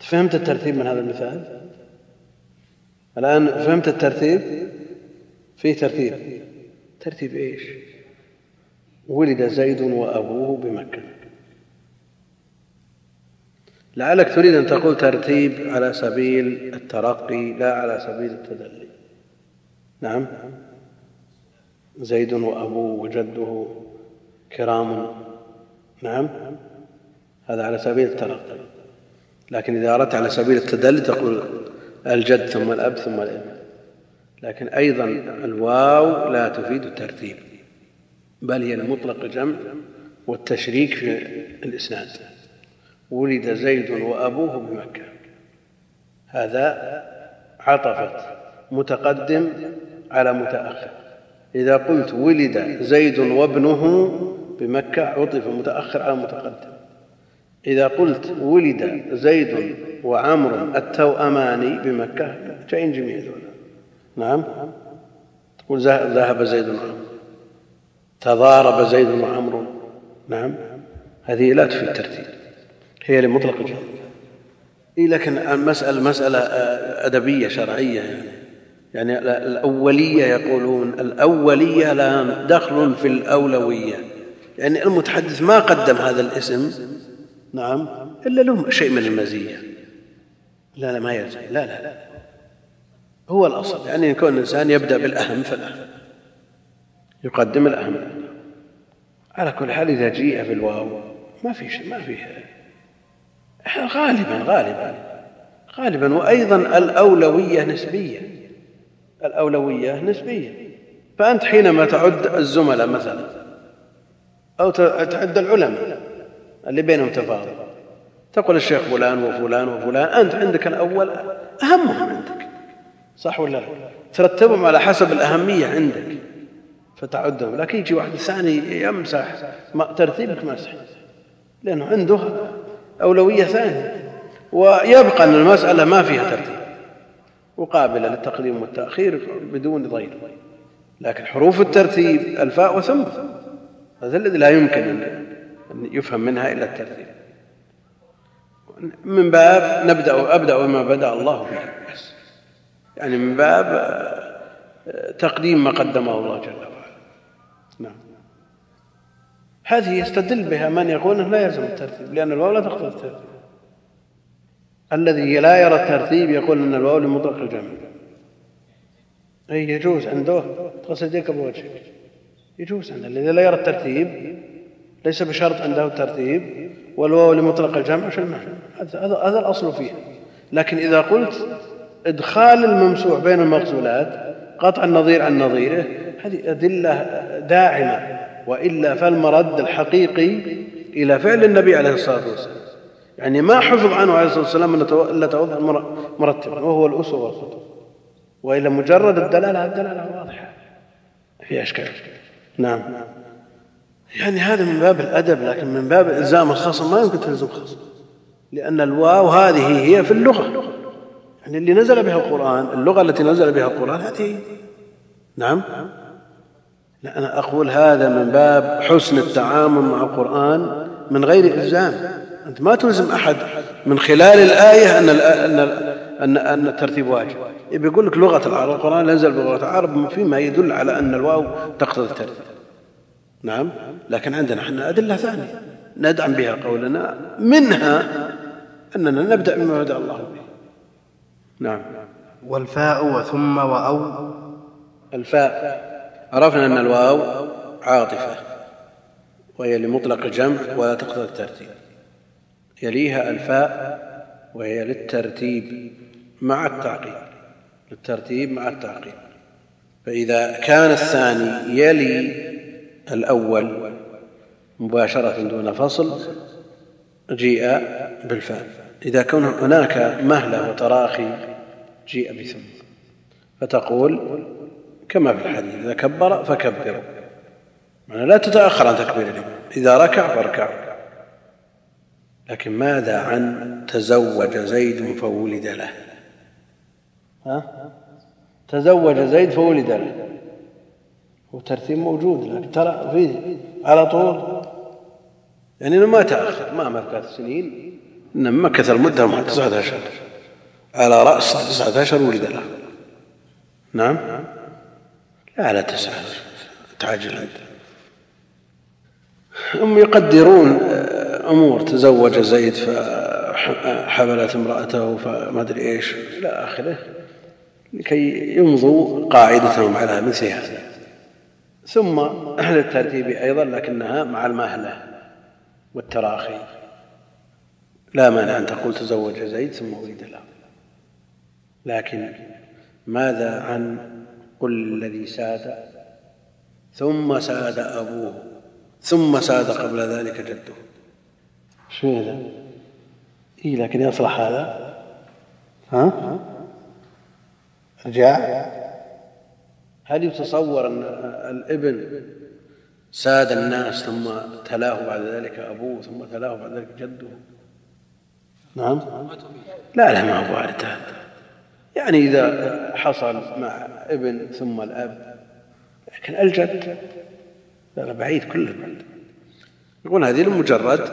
فهمت الترتيب من هذا المثال؟ الآن فهمت الترتيب؟ فيه ترتيب. ترتيب إيش؟ ولد زيد وأبوه بمكة. لعلك تريد أن تقول ترتيب على سبيل الترقي لا على سبيل التدلي. نعم. زيد وأبوه وجده كرام. نعم. هذا على سبيل الترقي. لكن إذا أردت على سبيل التدلي تقول الجد ثم الأب ثم الابن. لكن أيضا الواو لا تفيد الترتيب بل هي لمطلق الجمع والتشريك في الإسناد. ولد زيد وأبوه بمكة. هذا عطفت متقدم على متأخر. إذا قلت ولد زيد وابنه بمكة عطف متأخر على متقدم. إذا قلت ولد زيد وعمر التوأمان بمكة. جايين جميع نعم. تقول ذهب زيد وعمر تضارب زيد وعمر نعم. هذه لا تفيد الترتيب. هي لمطلق الجمع إيه لكن المسألة مسألة أدبية شرعية يعني. يعني الأولية يقولون الأولية لا دخل في الأولوية. يعني المتحدث ما قدم هذا الاسم. نعم. إلا له شيء من المزية. لا لا ما يلزم. لا لا لا. هو الأصل. يعني يكون الإنسان يبدأ بالأهم فالأهم يقدم الأهم. على كل حال إذا جيء بالواو ما في شيء ما في غالبا غالبا غالبا. وأيضا الأولوية نسبية. الأولوية نسبية. فأنت حينما تعد الزملاء مثلا أو تعد العلماء اللي بينهم تفاضل تقول الشيخ فلان وفلان وفلان أنت عندك الأول أهمهم عندك صح ولا لا؟ ترتبهم على حسب الأهمية عندك فتعدهم لكن يجي واحد ثاني يمسح ترتيبك مسح لأنه عنده أولوية ثانية ويبقى أن المسألة ما فيها ترتيب وقابلة للتقديم والتأخير بدون ضير لكن حروف الترتيب ألفاء وثم هذا الذي لا يمكن أن يفهم منها إلا الترتيب. من باب نبدأ أبدأ بما بدأ الله به. بس يعني من باب تقديم ما قدمه الله جل وعلا. نعم. هذه يستدل بها من يقول إنه لا يلزم الترتيب لأن الواو لا تقتضي الترتيب. الذي لا يرى الترتيب يقول إن الواو لمطلق الجمع أي يجوز عنده تغسل يديك بوجهك يجوز عنده. الذي لا يرى الترتيب ليس بشرط عنده الترتيب. والواو لمطلق الجمع هذا هذا الأصل فيه. لكن إذا قلت إدخال الممسوح بين المغسولات قطع النظير عن نظيره هذه أدلة داعمة. وإلا فالمرد الحقيقي إلى فعل النبي عليه الصلاة والسلام. يعني ما حفظ عنه عليه الصلاة والسلام إلا توضا مرتبا وهو الأسوة والخطوة. وإلا مجرد الدلالة الدلالة واضحة. في أشكال. نعم. يعني هذا من باب الأدب لكن من باب إلزام الخصم ما يمكن تلزم خصم لأن الواو هذه هي في اللغة. يعني اللي نزل بها القرآن اللغة التي نزل بها القرآن هذه. نعم. لا أنا أقول هذا من باب حسن التعامل مع القرآن من غير إلزام. أنت ما تلزم أحد من خلال الآية أن أن أن أن الترتيب واجب بيقول لك لغة العرب القرآن نزل بلغة العرب فيما يدل على أن الواو تقتضي الترتيب. نعم. لكن عندنا إحنا أدلة ثانية. ندعم بها قولنا منها أننا نبدأ بما بدأ الله به. نعم. والفاء وثم وأو. الفاء. عرفنا أن الواو عاطفة. وهي لمطلق الجمع ولا تقتضي الترتيب. يليها الفاء وهي للترتيب مع التعقيب. للترتيب مع التعقيب. فإذا كان الثاني يلي الأول مباشرة دون فصل جيء بالفاء إذا كان هناك مهلة وتراخي جيء بثم. فتقول كما في الحديث إذا كبر فكبروا يعني لا تتأخر عن تكبير الإمام. إذا ركع فاركعوا لكن ماذا عن تزوج زيد فولد له؟ ها؟ تزوج زيد فولد له. وترتيب موجود لكن ترى فيه على طول. يعني إنه ما تأخر ما مكث سنين إنما مكث المده مع تسعة اشهر على رأس تسعة اشهر ولد له. نعم؟ لا لا تسعى تعجل أنت هم يقدرون آه، أمور. تزوج زيد فحبلت امرأته فما أدري إيش. إلى آخره. لكي يمضوا قاعدتهم على مثل هذا. ثم الترتيب أيضا لكنها مع المهلة والتراخي. لا مانع أن تقول تزوج زيد ثم ولد له. لكن ماذا عن قل الذي ساد؟ ثم ساد أبوه ثم ساد قبل ذلك جده. شو هذا؟ إيه لكن يصلح هذا؟ ها؟ رجاء؟ هل يتصور أن الإبن ساد الناس ثم تلاه بعد ذلك أبوه ثم تلاه بعد ذلك جده؟ نعم. لا لا ما هو وارد هذا. يعني إذا حصل مع إبن ثم الأب لكن الجد لا بعيد كله بعيد. يقول هذه لمجرد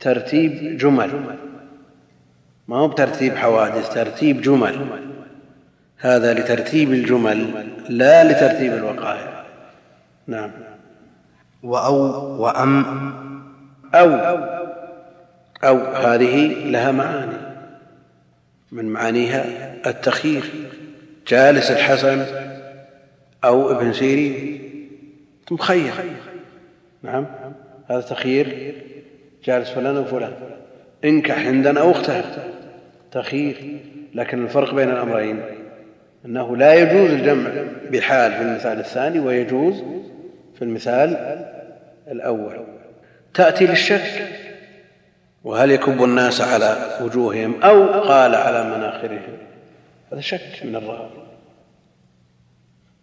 ترتيب جمل. ما هو بترتيب حوادث ترتيب جمل. هذا لترتيب الجمل لا لترتيب الوقائع. نعم. وأو وأم. أو أو هذه لها معاني. من معانيها التخيير جالس الحسن أو ابن سيرين. مخير. نعم. هذا تخيير جالس فلان وفلان انكح عندنا أو اختها تخيير لكن الفرق بين الأمرين. أنه لا يجوز الجمع بحال في المثال الثاني ويجوز في المثال الأول. تأتي للشك وهل يكب الناس على وجوههم أو قال على مناخرهم؟ هذا شك من الراوي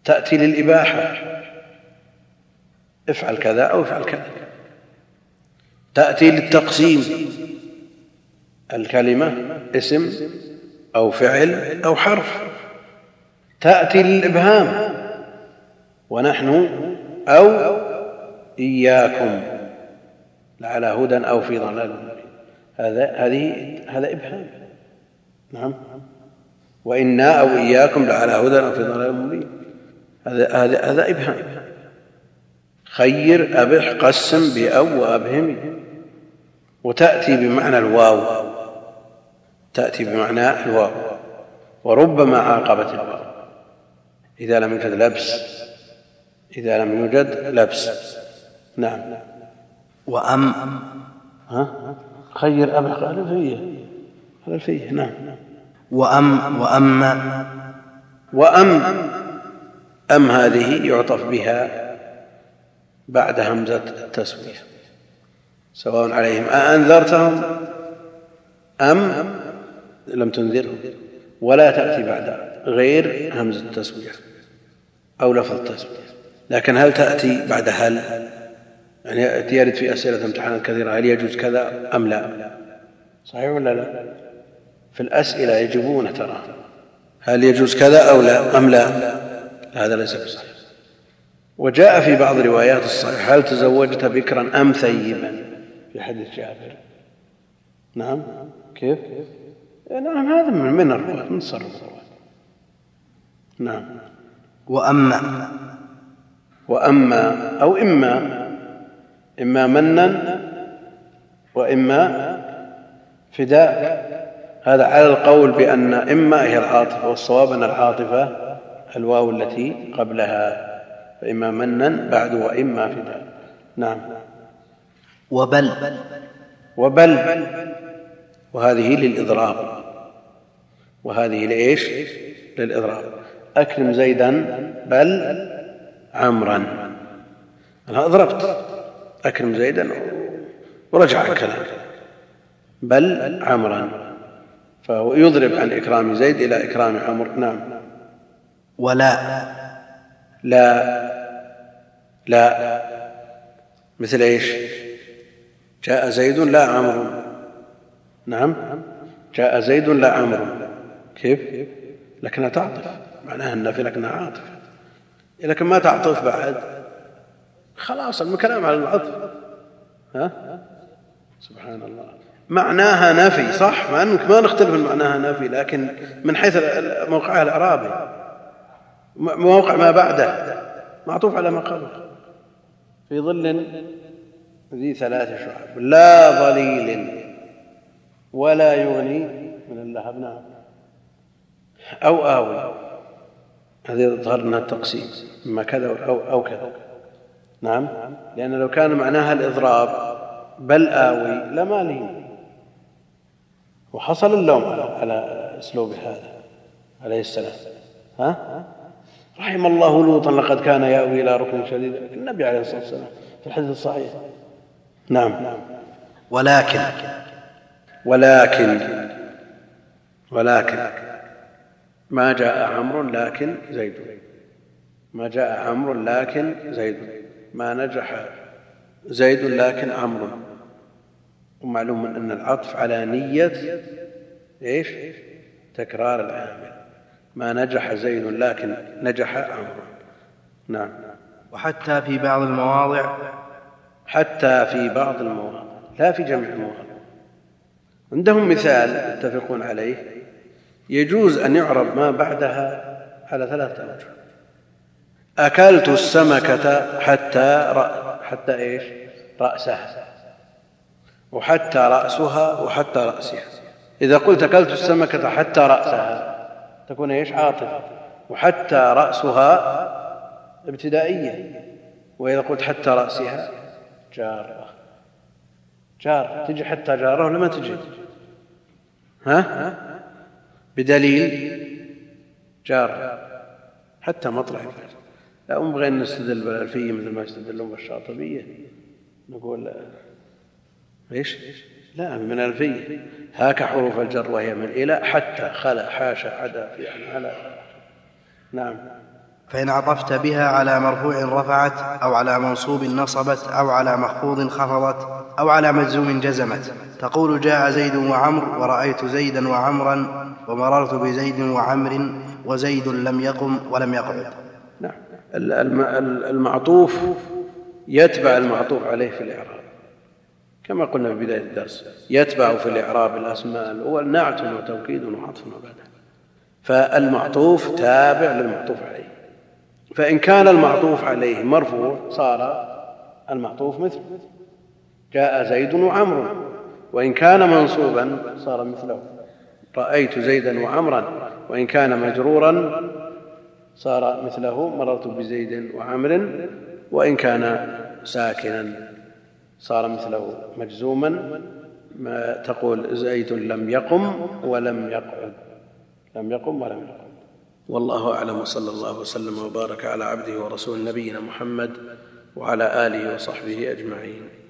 تأتي للإباحة افعل كذا أو افعل كذا. تأتي للتقسيم الكلمة اسم أو فعل أو حرف. تأتي للإبهام ونحن أو إياكم. لعلى هدى أو في ضلال. هذا هذه هذا إبهام. نعم. وإنا أو إياكم لعلى هدى أو في ضلال مبين. هذا هذا هذا إبهام. خير أبح قسم بأو وأبهم. وتأتي بمعنى الواو. تأتي بمعنى الواو. وربما عاقبت الواو. إذا لم يوجد لبس. إذا لم يوجد لبس. نعم. وأم؟ ها؟ خير فيه قال فيه نعم. وأم؟ وأم؟ وأم. أم هذه يعطف بها بعد همزة التسوية سواء عليهم. أأنذرتهم؟ أم؟ لم تنذرهم. ولا تأتي بعد غير همزة التسوية أو لفظ التسوية لكن هل تأتي بعد هل؟ يعني يرد في أسئلة امتحانات كثيرة هل يجوز كذا أم لا؟ صحيح ولا لا؟ في الأسئلة يجبون ترى. هل يجوز كذا أو لا؟ أم لا؟ هذا ليس بصحيح. وجاء في بعض روايات الصحيح هل تزوجت بكرا أم ثيبا؟ في حديث جابر. نعم. كيف؟ نعم هذا من الرواة من تصرف الرواة نعم. وأما. وأما أو إما. إما منا وإما فداء. هذا على القول بأن إما هي العاطفة والصواب أن العاطفة الواو التي قبلها. فإما منا بعد وإما فداء. نعم. وبل. وبل. وهذه للإضراب. وهذه لإيش؟ للإضراب. أكرم زيدا بل عمرا. أنا أضربت. أكرم زيدا ورجع الكلام. بل عمرا. فهو يضرب عن إكرام زيد إلى إكرام عمر. نعم. ولا. لا. لا. مثل إيش؟ جاء زيد لا عمرو نعم. جاء زيد لا عمرو كيف؟ لكنها تعطف. معناها النفي لكنها عاطفه لكن ما تعطف بعد. خلاص الكلام على العطف. ها؟ سبحان الله معناها نفي صح؟ ما ما نختلف من معناها نفي لكن من حيث موقعها الإعرابي. موقع ما بعده. معطوف على ما قبله في ظل ذي ثلاث شعب. لا ظليل ولا يغني من اللهب. نعم. أو آوي. هذه يظهر أنها التقسيم إما كذا أو, أو كذا. نعم؟ لأن لو كان معناها الإضراب بل آوي لما لين وحصل اللوم على, على أسلوب هذا عليه السلام. ها؟ رحم الله لوطا لقد كان يأوي إلى ركن شديد النبي عليه الصلاة والسلام في الحديث الصحيح. نعم. ولكن ولكن ولكن ما جاء عمرو لكن زيد. ما جاء عمرو لكن زيد. ما نجح زيد لكن عمرو. ومعلوم أن العطف على نية إيش؟ تكرار العامل ما نجح زيد لكن نجح عمرو. نعم. وحتى في بعض المواضع. حتى في بعض المواضع. لا في جميع المواضع. عندهم مثال يتفقون عليه. يجوز أن يعرب ما بعدها على ثلاثة أوجه. أكلت السمكة حتى رأ حتى إيش؟ رأسها. وحتى رأسها وحتى رأسها. إذا قلت أكلت السمكة حتى رأسها تكون إيش؟ عاطفة. وحتى رأسها ابتدائية. وإذا قلت حتى رأسها جاره جار. تجي حتى جاره ولا ما تجي؟ ها؟ بدليل جار حتى مطلع الفجر لا نبغى ان نستدل بالألفية مثل ما يستدلون بالشاطبية. نقول إيش؟ لا من ألفية. هاك حروف الجر وهي من إلى حتى خلا حاشا عدا في يعني على. نعم. فإن عطفت بها على مرفوع رفعت أو على منصوب نصبت أو على مخفوض خفضت أو على مجزوم جزمت. تقول جاء زيد وعمر ورأيت زيدا وعمرا ومررت بزيد وعمر وزيد لم يقم ولم يقعد. نعم. المعطوف يتبع المعطوف عليه في الإعراب. كما قلنا في بداية الدرس يتبع في الإعراب الأسماء الأول نعت وتوكيد وعطف وبدل فالمعطوف تابع للمعطوف عليه. فإن كان المعطوف عليه مرفوع صار المعطوف مثله جاء زيد وعمر. وإن كان منصوبا صار مثله. رأيت زيدا وعمرا وإن كان مجرورا صار مثله. مررت بزيد وعمر وإن كان ساكنا صار مثله مجزوما. ما تقول زيد لم يقم ولم يقعد. لم يقم ولم يقعد. والله أعلم وصلى الله وسلم وبارك على عبده ورسول نبينا محمد وعلى آله وصحبه أجمعين.